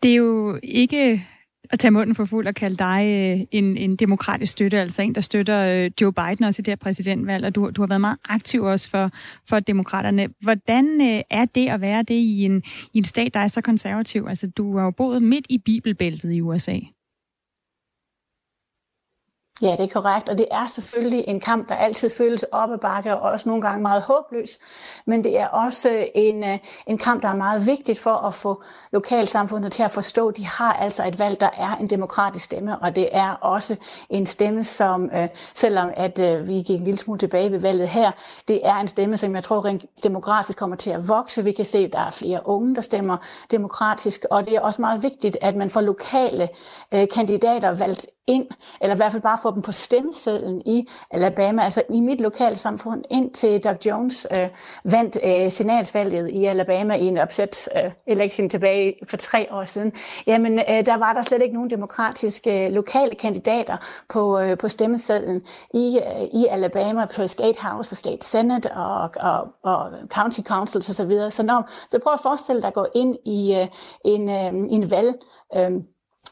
det er jo ikke at tage munden for fuld og kalde dig øh, en, en demokratisk støtte, altså en, der støtter øh, Joe Biden også i det her præsidentvalg, og du, du har været meget aktiv også for, for demokraterne. Hvordan øh, er det at være det i en, i en stat, der er så konservativ? Altså, du har jo boet midt i bibelbæltet i USA. Ja, det er korrekt, og det er selvfølgelig en kamp, der altid føles op ad bakke, og også nogle gange meget håbløs, men det er også øh, en, øh, en kamp, der er meget vigtigt for at få lokalsamfundet til at forstå, at de har altså et valg, der er en demokratisk stemme, og det er også en stemme, som, øh, selvom at vi gik en lille smule tilbage ved valget her, det er en stemme, som jeg tror rent demografisk kommer til at vokse. Vi kan se, at der er flere unge, der stemmer demokratisk, og det er også meget vigtigt, at man får lokale kandidater valgt ind, eller i hvert fald bare få dem på stemmesedlen i Alabama, altså i mit lokalsamfund, indtil Doug Jones øh, vandt øh, senatsvalget i Alabama i en opsat øh, election tilbage for tre år siden. Jamen, øh, der var der slet ikke nogen demokratiske øh, lokale kandidater på, øh, på stemmesedlen i, øh, i Alabama på State House og State Senate og, og, og County Councils osv. Så, videre. så, når, så prøv at forestille dig at gå ind i øh, en, øh, en valg øh,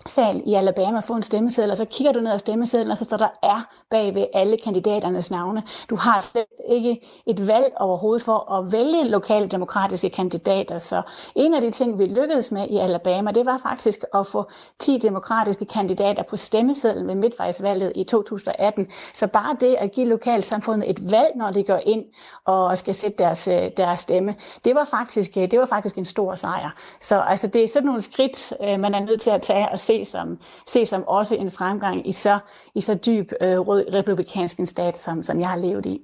sal i Alabama få en stemmeseddel, og så kigger du ned ad stemmesedlen, og så står der er bag ved alle kandidaternes navne. Du har slet ikke et valg overhovedet for at vælge lokale demokratiske kandidater. Så en af de ting, vi lykkedes med i Alabama, det var faktisk at få 10 demokratiske kandidater på stemmesedlen ved midtvejsvalget i 2018. Så bare det at give lokalsamfundet et valg, når de går ind og skal sætte deres, øh, deres stemme, det var, faktisk, øh, det var faktisk en stor sejr. Så altså, det er sådan nogle skridt, øh, man er nødt til at tage og se som, se som også en fremgang i så, i så dyb øh, rød republikansk en stat, som, som jeg har levet i.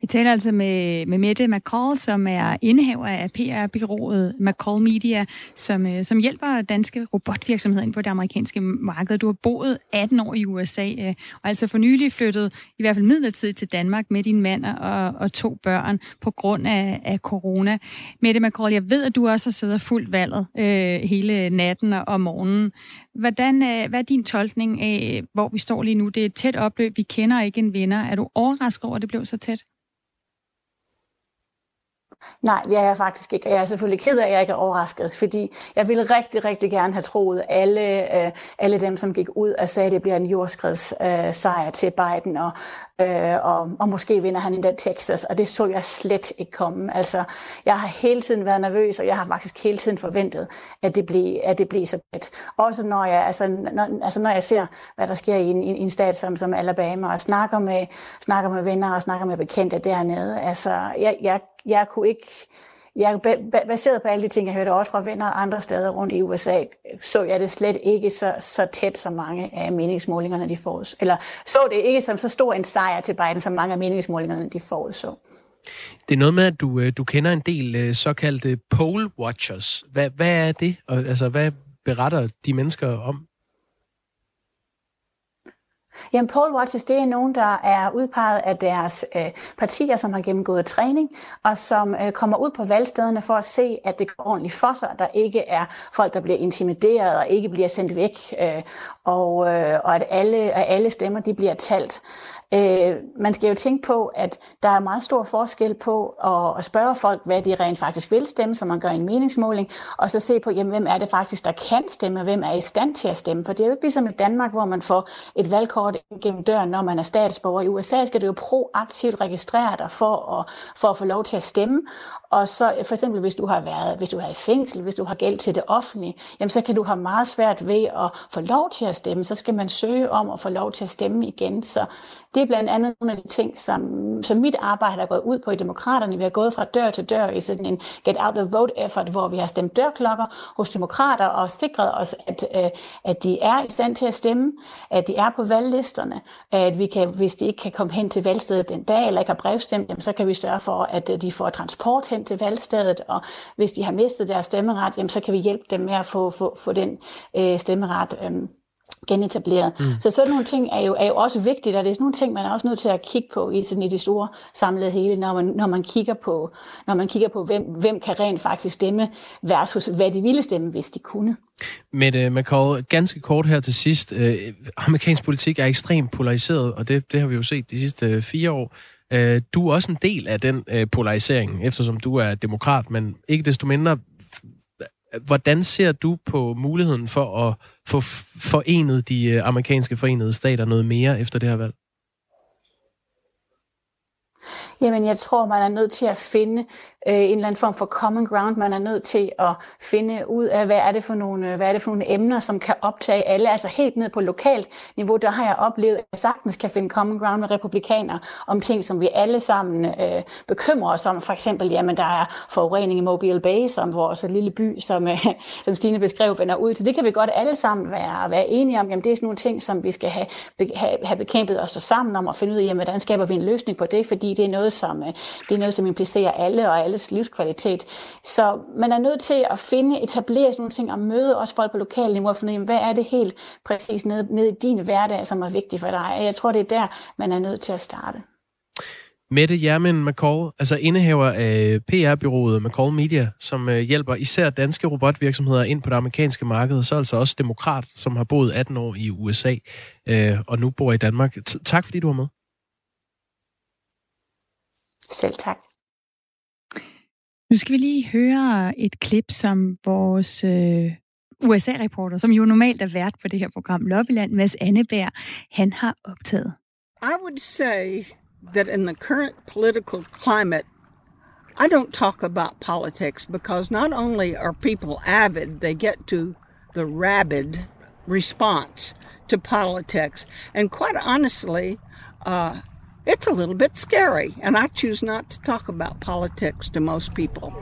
Vi taler altså med, med Mette McCall, som er indehaver af PR-byrået McCall Media, som, øh, som hjælper danske robotvirksomheder ind på det amerikanske marked. Du har boet 18 år i USA, øh, og altså for nylig flyttet, i hvert fald midlertidigt til Danmark med din mand og, og to børn på grund af, af corona. Mette McCall, jeg ved, at du også har siddet fuldt valget øh, hele natten og, og morgenen. Hvordan, øh, hvad er din tolkning af, hvor vi står lige nu? Det er et tæt opløb, vi kender ikke en vinder. Er du overrasket over, at det blev så tæt? Nej, det er jeg faktisk ikke. Jeg er selvfølgelig ked af, at jeg ikke er overrasket, fordi jeg ville rigtig, rigtig gerne have troet alle, øh, alle dem, som gik ud og sagde, at det bliver en jordskredssejr øh, til Biden, og, øh, og, og måske vinder han endda Texas, og det så jeg slet ikke komme. Altså, jeg har hele tiden været nervøs, og jeg har faktisk hele tiden forventet, at det blev, at det blev så tæt. Også når jeg, altså, når, altså, når jeg ser, hvad der sker i en, i en stat som, som Alabama, og snakker med, snakker med venner og snakker med bekendte dernede. Altså, jeg, jeg jeg kunne ikke, jeg, baseret på alle de ting, jeg hørte også fra venner andre steder rundt i USA, så jeg det slet ikke så, så tæt, som mange af meningsmålingerne de får. Eller så det ikke som så stor en sejr til Biden, som mange af meningsmålingerne de får. Så. Det er noget med, at du, øh, du kender en del øh, såkaldte poll watchers. Hvad, hvad er det? Og, altså, hvad beretter de mennesker om? Jamen, poll watchers, det er nogen, der er udpeget af deres øh, partier, som har gennemgået træning, og som øh, kommer ud på valgstederne for at se, at det går ordentligt for sig, at der ikke er folk, der bliver intimideret og ikke bliver sendt væk, øh, og, øh, og at alle, at alle stemmer de bliver talt. Øh, man skal jo tænke på, at der er meget stor forskel på at, at spørge folk, hvad de rent faktisk vil stemme, som man gør i en meningsmåling, og så se på, jamen, hvem er det faktisk, der kan stemme, og hvem er i stand til at stemme. For det er jo ikke ligesom i Danmark, hvor man får et valgkort gennem døren, når man er statsborger. I USA skal du jo proaktivt registrere dig for at, for at få lov til at stemme. Og så for eksempel, hvis du har været hvis du har i fængsel, hvis du har gæld til det offentlige, jamen så kan du have meget svært ved at få lov til at stemme. Så skal man søge om at få lov til at stemme igen. Så det er blandt andet nogle af de ting, som, som mit arbejde har gået ud på i demokraterne. Vi har gået fra dør til dør i sådan en get out the vote effort, hvor vi har stemt dørklokker hos demokrater og sikret os, at, øh, at de er i stand til at stemme, at de er på valglisterne, at vi kan, hvis de ikke kan komme hen til valgstedet den dag, eller ikke har brevstemt, jamen, så kan vi sørge for, at øh, de får transport hen til valgstedet, og hvis de har mistet deres stemmeret, jamen, så kan vi hjælpe dem med at få, få, få den øh, stemmeret øh, genetableret. Mm. Så sådan nogle ting er jo, er jo også vigtigt, og det er sådan nogle ting, man er også nødt til at kigge på i, sådan i det store samlede hele, når man, når man kigger på, når man kigger på hvem, hvem kan rent faktisk stemme, versus hvad de ville stemme, hvis de kunne. Mette McCall, ganske kort her til sidst. Øh, amerikansk politik er ekstremt polariseret, og det, det har vi jo set de sidste øh, fire år. Øh, du er også en del af den øh, polarisering, eftersom du er demokrat, men ikke desto mindre Hvordan ser du på muligheden for at få forenet de øh, amerikanske forenede stater noget mere efter det her valg? Jamen, jeg tror, man er nødt til at finde øh, en eller anden form for common ground. Man er nødt til at finde ud af, hvad er det for nogle, hvad er det for nogle emner, som kan optage alle. Altså helt ned på lokalt niveau, der har jeg oplevet, at jeg sagtens kan finde common ground med republikanere om ting, som vi alle sammen øh, bekymrer os om. For eksempel, jamen, der er forurening i Mobile Bay, som vores lille by, som, øh, som Stine beskrev, vender ud til. Det kan vi godt alle sammen være, være enige om. Jamen, det er sådan nogle ting, som vi skal have, have, have bekæmpet og stå sammen om og finde ud af, jamen, hvordan skaber vi en løsning på det, fordi det er noget, som, øh, det er noget, som implicerer alle og alles livskvalitet. Så man er nødt til at finde, etablere sådan nogle ting og møde også folk på lokal niveau og finde ud af, hvad er det helt præcis nede, nede i din hverdag, som er vigtigt for dig. Jeg tror, det er der, man er nødt til at starte. Mette Jermin McCall, altså indehaver af PR-byrået McCall Media, som øh, hjælper især danske robotvirksomheder ind på det amerikanske marked, så altså også demokrat, som har boet 18 år i USA øh, og nu bor i Danmark. Tak fordi du var med. Selv tak. Nu skal vi lige høre et klip, som vores øh, USA-reporter, som jo normalt er vært på det her program, Lobbyland, Mads Anneberg, han har optaget. I would say that in the current political climate, I don't talk about politics because not only are people avid, they get to the rabid response to politics. And quite honestly, uh, it's a little bit scary. And I choose not to talk about politics to most people.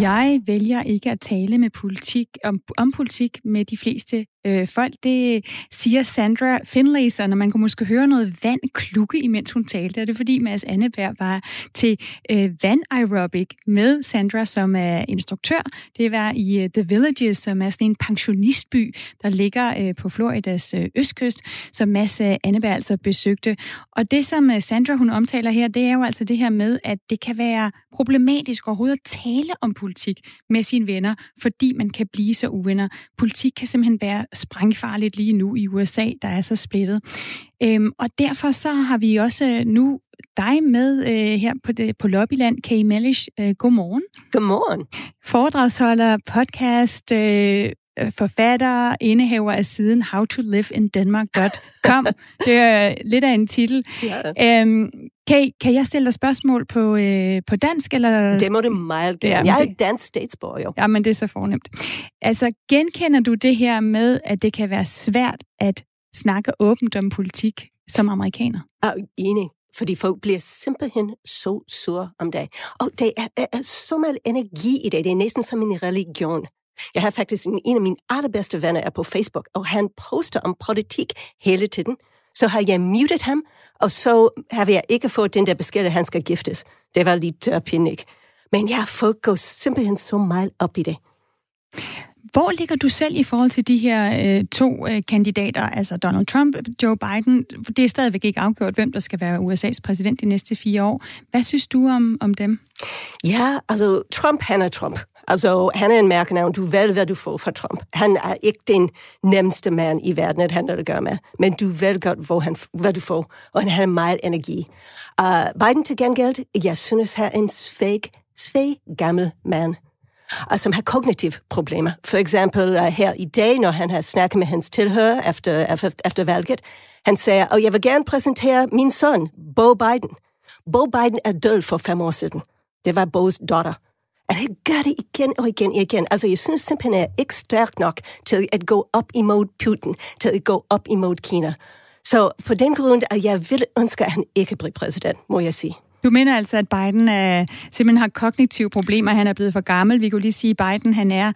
Jeg vælger ikke at tale med politik om, om politik med de fleste øh, folk. Det siger Sandra Finlayson, og man kunne måske høre noget vand klukke, imens hun talte. Og det er fordi Mads Anneberg var til øh, vand aerobic med Sandra, som er instruktør. Det var i øh, The Villages, som er sådan en pensionistby, der ligger øh, på Floridas øh, østkyst, som Mads øh, Anneberg altså besøgte. Og det, som øh, Sandra hun omtaler her, det er jo altså det her med, at det kan være problematisk overhovedet at tale om politik med sine venner, fordi man kan blive så uvenner. Politik kan simpelthen være sprængfarligt lige nu i USA, der er så splittet. Øhm, og derfor så har vi også nu dig med øh, her på, det, på Lobbyland, Kay Mellish. Øh, godmorgen. Godmorgen. Foredragsholder, podcast, øh, forfatter, indehaver af siden howtoliveindenmark.com. det er lidt af en titel. Ja. Øhm, kan, kan jeg stille dig spørgsmål på, øh, på dansk? Eller? Det må du meget gerne. Ja, jeg er det, dansk statsborger jo. Ja, men det er så fornemt. Altså, genkender du det her med, at det kan være svært at snakke åbent om politik som amerikaner? Ja, enig fordi folk bliver simpelthen så sure om det. Og det er, er, er så meget energi i det. Det er næsten som en religion. Jeg har faktisk en, en af mine allerbedste venner er på Facebook, og han poster om politik hele tiden. Så har jeg muted ham, og så har jeg ikke fået den der besked, at han skal giftes. Det var lidt uh, pinligt. Men ja, folk går simpelthen så meget op i det. Hvor ligger du selv i forhold til de her øh, to øh, kandidater, altså Donald Trump og Joe Biden? Det er stadigvæk ikke afgjort, hvem der skal være USA's præsident de næste fire år. Hvad synes du om, om dem? Ja, altså Trump, han er Trump. Altså, han er en mærkenavn. Du ved, hvad du får fra Trump. Han er ikke den nemmeste mand i verden, at han at gøre med. Men du ved godt, hvor han, hvad du får. Og han har meget energi. Uh, Biden til gengæld, jeg synes, han er en svag, svag gammel mand og som har kognitive problemer. For eksempel uh, her i dag, når han har snakket med hans tilhører efter, efter, efter valget, han sagde, og jeg vil gerne præsentere min søn, Bo Biden. Bo Biden er død for fem år siden. Det var Bo's datter. At han gør det igen og igen og igen. Altså, jeg synes simpelthen, at jeg er ikke stærk nok til at gå op imod Putin, til at gå op imod Kina. Så på den grund, at jeg vil ønske, at han ikke bliver præsident, må jeg sige. Du mener altså, at Biden er, simpelthen har kognitive problemer. Han er blevet for gammel. Vi kunne lige sige, at Biden han er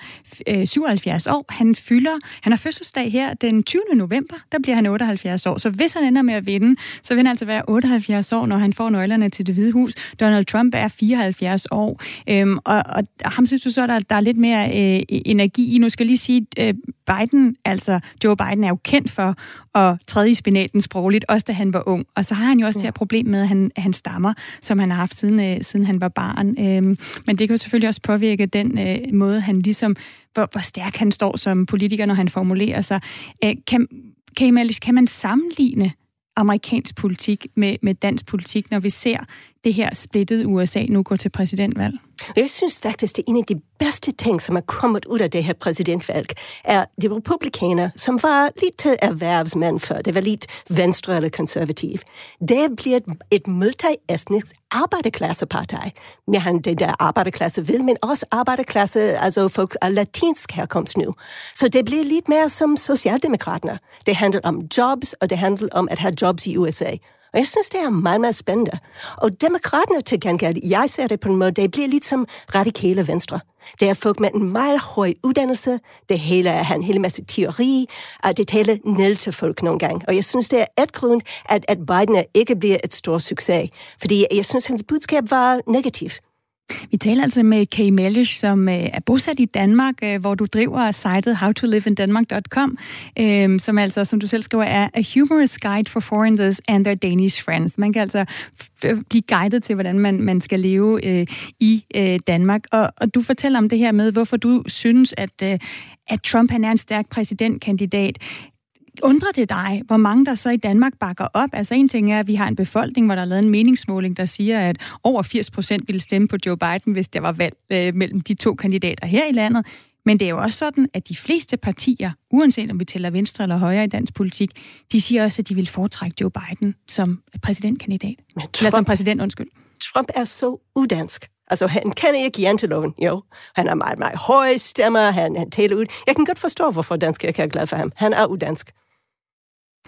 øh, 77 år. Han fylder, han har fødselsdag her den 20. november. Der bliver han 78 år. Så hvis han ender med at vinde, så vil han altså være 78 år, når han får nøglerne til det hvide hus. Donald Trump er 74 år. Øhm, og, og ham synes du så, der, der er lidt mere øh, energi i. Nu skal jeg lige sige, øh, Biden, altså Joe Biden, er jo kendt for at træde i spinaten sprogligt, også da han var ung. Og så har han jo også det her problem med, at han, at han stammer, som han har haft siden, øh, siden han var barn. Øh, men det kan jo selvfølgelig også påvirke den øh, måde, han ligesom, hvor, hvor stærk han står som politiker, når han formulerer sig. Øh, kan, kan, kan man sammenligne amerikansk politik med, med dansk politik, når vi ser det her splittede USA nu går til præsidentvalg? Jeg synes faktisk, det er en af de bedste ting, som er kommet ud af det her præsidentvalg, er de republikanere, som var lidt erhvervsmænd før. Det var lidt venstre eller konservativ. Det bliver et, multietnisk arbejderklasseparti. Ja, han det der arbejderklasse vil, men også arbejderklasse, altså folk af latinsk herkomst nu. Så det bliver lidt mere som socialdemokraterne. Det handler om jobs, og det handler om at have jobs i USA. Og jeg synes, det er meget, meget spændende. Og demokraterne til gengæld, jeg ser det på en måde, det bliver lidt som radikale venstre. Det er folk med en meget høj uddannelse, det hele er en hel masse teori, og det taler ned til folk nogle gange. Og jeg synes, det er et grund, at, at Biden ikke bliver et stort succes. Fordi jeg synes, hans budskab var negativt. Vi taler altså med Kay Mellish, som øh, er bosat i Danmark, øh, hvor du driver sitet howtoliveindenmark.com, øhm, som altså, som du selv skriver, er a humorous guide for foreigners and their Danish friends. Man kan altså blive guidet til, hvordan man, man skal leve øh, i øh, Danmark. Og, og du fortæller om det her med, hvorfor du synes, at, øh, at Trump han er en stærk præsidentkandidat. Undrer det dig, hvor mange der så i Danmark bakker op? Altså en ting er, at vi har en befolkning, hvor der er lavet en meningsmåling, der siger, at over 80 procent ville stemme på Joe Biden, hvis der var valg øh, mellem de to kandidater her i landet. Men det er jo også sådan, at de fleste partier, uanset om vi tæller venstre eller højre i dansk politik, de siger også, at de vil foretrække Joe Biden som præsidentkandidat. Trump, eller som præsident, undskyld. Trump er så udansk. Altså, han kan ikke janteloven, jo. Han er meget, meget høj stemmer, han, han taler ud. Jeg kan godt forstå, hvorfor danskere ikke er glad for ham. Han er udansk.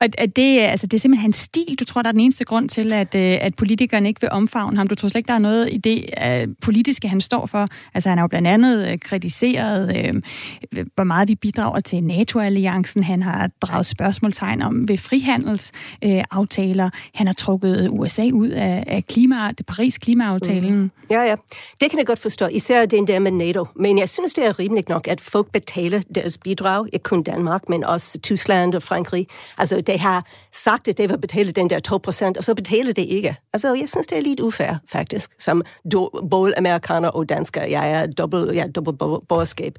Og at det, altså, det er simpelthen hans stil, du tror, der er den eneste grund til, at, øh, at politikerne ikke vil omfavne ham. Du tror slet ikke, der er noget i det uh, politiske, han står for. Altså, han har jo blandt andet uh, kritiseret, uh, hvor meget vi bidrager til NATO-alliancen. Han har draget spørgsmålstegn om ved frihandelsaftaler. Uh, han har trukket USA ud af, af klima, det Paris klimaaftalen. Mm. Ja, ja. Det kan jeg godt forstå. Især den der med NATO. Men jeg synes, det er rimeligt nok, at folk betaler deres bidrag. Ikke kun Danmark, men også Tyskland og Frankrig. Altså, de har sagt, at de vil betale den der 2%, og så betaler det ikke. Altså, jeg synes, det er lidt ufair, faktisk, som do, både amerikaner og dansker. Jeg er dobbelt, jeg er dobbelt borgerskab.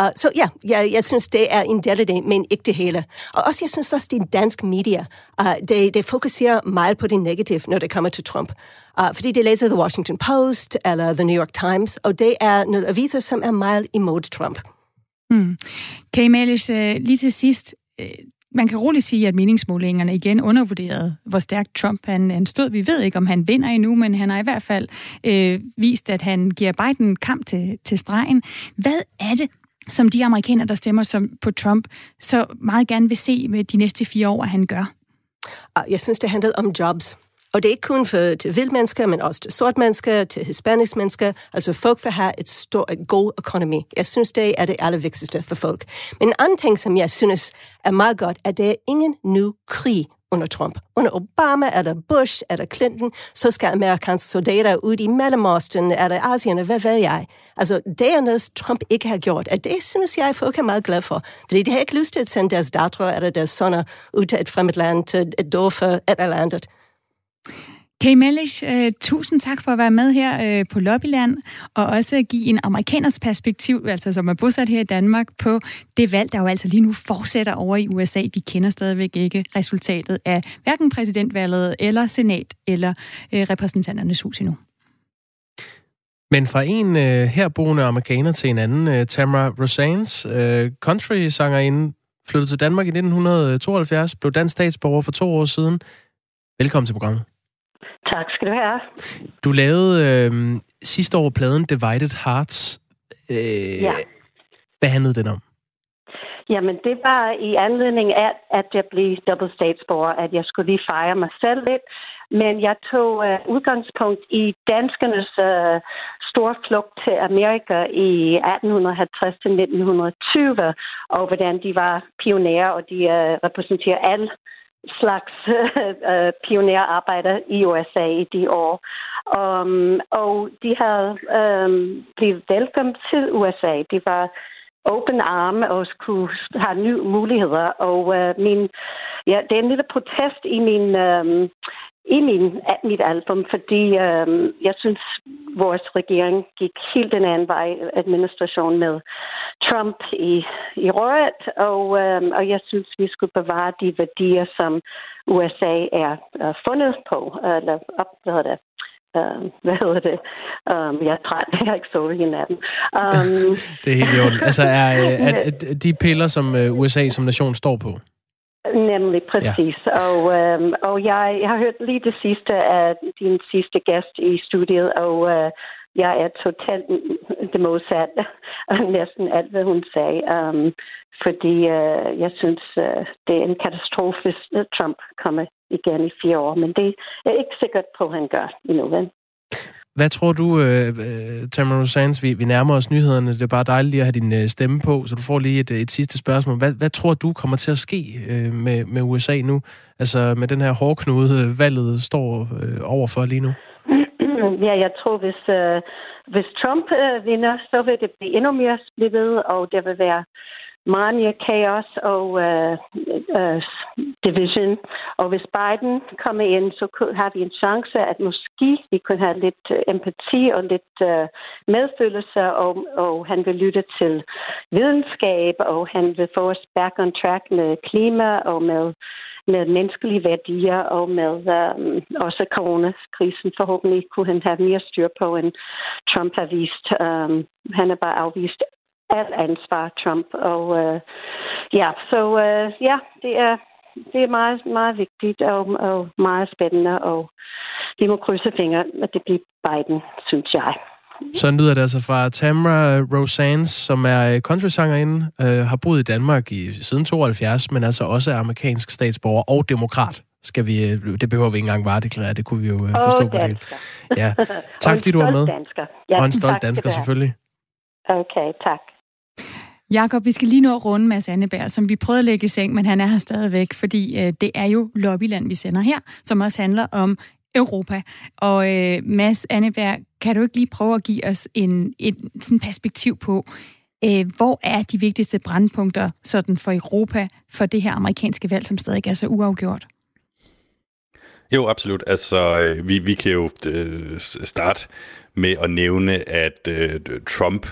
Uh, så ja, jeg, jeg synes, det er en del af det, men ikke det hele. Og også, jeg synes også, de danske medier, uh, det, de fokuserer meget på det negative, når det kommer til Trump. Uh, fordi det læser The Washington Post eller The New York Times, og det er nogle aviser, som er meget imod Trump. Hmm. Kay Malish, øh, lige til sidst, øh, man kan roligt sige, at meningsmålingerne igen undervurderede, hvor stærkt Trump han, han stod. Vi ved ikke, om han vinder endnu, men han har i hvert fald øh, vist, at han giver Biden kamp til, til stregen. Hvad er det, som de amerikanere, der stemmer som på Trump, så meget gerne vil se med de næste fire år, at han gør? Ah, jeg synes, det handler om jobs. Og det er ikke kun for, til hvide mennesker, men også til sort mennesker, til hispanisk mennesker. Altså folk vil have et, stor, et god økonomi. Jeg synes, det er det allervigtigste for folk. Men en anden ting, som jeg synes er meget godt, er, at der er ingen ny krig under Trump. Under Obama, eller Bush, eller Clinton, så skal amerikanske soldater ud i Mellemøsten, eller Asien, hvad ved jeg. Altså, det er noget, Trump ikke har gjort, og det synes jeg, folk er meget glade for. Fordi de har ikke lyst til at sende deres datre eller deres sønner ud til et fremmed land, til et dår et eller andet. Kay Mellish, uh, tusind tak for at være med her uh, på Lobbyland, og også give en amerikaners perspektiv, altså som er bosat her i Danmark, på det valg, der jo altså lige nu fortsætter over i USA. Vi kender stadigvæk ikke resultatet af hverken præsidentvalget, eller senat, eller uh, repræsentanternes hus endnu. Men fra en øh, herboende amerikaner til en anden, øh, Tamara Rosanes, øh, country-sangerinde, flyttede til Danmark i 1972, blev dansk statsborger for to år siden. Velkommen til programmet. Tak skal du have. Du lavede øh, sidste år pladen Divided Hearts. Øh, ja. Hvad handlede den om? Jamen, det var i anledning af, at jeg blev dobbelt statsborger, at jeg skulle lige fejre mig selv lidt. Men jeg tog uh, udgangspunkt i danskernes uh, store flugt til Amerika i 1850 til 1920, og hvordan de var pionerer, og de uh, repræsenterer alle slags øh, pionerarbejder i USA i de år. Um, og de havde um, blevet velkommen til USA. De var open arm og skulle have nye muligheder. Og uh, min, ja, det er en lille protest i min um, i min, mit album, fordi øh, jeg synes, vores regering gik helt den anden vej, administration med Trump i, i røret, og, øh, og jeg synes, vi skulle bevare de værdier, som USA er øh, fundet på, eller op, hvad hedder det, Uh, hvad hedder det? Um, jeg er træt, jeg har ikke sovet i natten. Um, det er helt i Altså, er, er, er de piller, som USA som nation står på? Nemlig, præcis. Ja. Og, øhm, og jeg, har hørt lige det sidste af din sidste gæst i studiet, og øh, jeg er totalt det modsatte næsten alt, hvad hun sagde. Um, fordi øh, jeg synes, øh, det er en katastrofe, hvis Trump kommer igen i fire år. Men det er ikke sikkert på, at han gør endnu. Vel? Hvad tror du, uh, Tamara Sands, vi, vi nærmer os nyhederne. Det er bare dejligt lige at have din uh, stemme på, så du får lige et, et sidste spørgsmål. Hvad, hvad tror du kommer til at ske uh, med, med USA nu? Altså med den her hårdknude, valget står uh, over for lige nu? Ja, jeg tror, hvis, uh, hvis Trump uh, vinder, så vil det blive endnu mere splittet, og der vil være mania, kaos og uh, uh, division. Og hvis Biden kommer ind, så har vi en chance, at måske vi kunne have lidt øh, empati og lidt uh, medfølelse, og, og han vil lytte til videnskab, og han vil få os back on track med klima og med med menneskelige værdier og med um, også coronakrisen. Forhåbentlig kunne han have mere styr på, end Trump har vist. Um, han har bare afvist al ansvar, Trump. Og uh, ja, så uh, ja, det er, det er meget, meget vigtigt og, og meget spændende, og vi må krydse fingre, at det bliver Biden, synes jeg. Så lyder det altså fra Tamra Rosanne, som er country-sangerinde, øh, har boet i Danmark i, siden 72, men altså også er amerikansk statsborger og demokrat. Skal vi, øh, det behøver vi ikke engang varedeklarere, det kunne vi jo øh, forstå oh, på det. Ja. Tak fordi du var med. Dansker. Ja, og en stolt dansker selvfølgelig. Okay, tak. Jakob, vi skal lige nå at runde Mads Anneberg, som vi prøvede at lægge i seng, men han er her stadigvæk, fordi øh, det er jo Lobbyland, vi sender her, som også handler om Europa. Og øh, Mads Anneberg, kan du ikke lige prøve at give os en, et sådan perspektiv på, øh, hvor er de vigtigste brandpunkter sådan for Europa for det her amerikanske valg, som stadig er så uafgjort? Jo, absolut. Altså, øh, vi, vi kan jo øh, starte med at nævne, at øh, Trump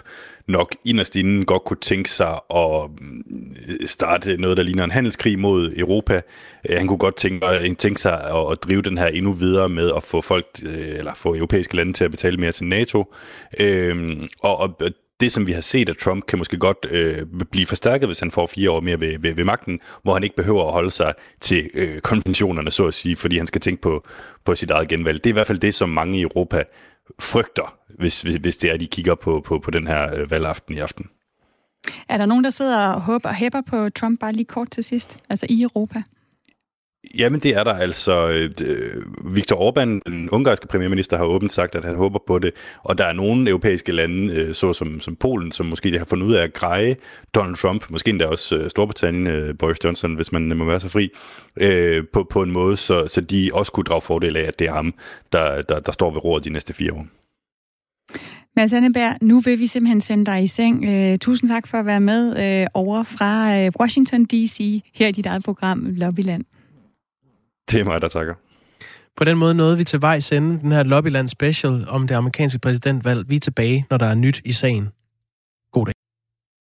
nok inderst inden godt kunne tænke sig at mm, starte noget, der ligner en handelskrig mod Europa. Øh, han kunne godt tænke, øh, tænke sig at drive den her endnu videre med at få folk, øh, eller få europæiske lande til at betale mere til NATO. Øhm, og, og det, som vi har set af Trump, kan måske godt øh, blive forstærket, hvis han får fire år mere ved, ved, ved magten, hvor han ikke behøver at holde sig til øh, konventionerne, så at sige, fordi han skal tænke på, på sit eget genvalg. Det er i hvert fald det, som mange i Europa frygter, hvis, hvis, hvis det er, de kigger på, på, på den her øh, valgaften i aften. Er der nogen, der sidder og håber og hæpper på Trump bare lige kort til sidst, altså i Europa? Jamen det er der altså. Øh, øh, Viktor Orbán, den ungarske premierminister, har åbent sagt, at han håber på det. Og der er nogle europæiske lande, øh, såsom så som, som Polen, som måske har fundet ud af at greje Donald Trump, måske endda også Storbritannien, Boris Johnson, hvis man må være så fri, på, på en måde, så, så de også kunne drage fordel af, at det er ham, der, der, der står ved roret de næste fire år. Mads Anneberg, nu vil vi simpelthen sende dig i seng. Uh, tusind tak for at være med uh, over fra uh, Washington D.C. her i dit eget program Lobbyland. Det er mig, der takker. På den måde nåede vi til vej sende den her Lobbyland special om det amerikanske præsidentvalg. Vi er tilbage, når der er nyt i sagen. God dag.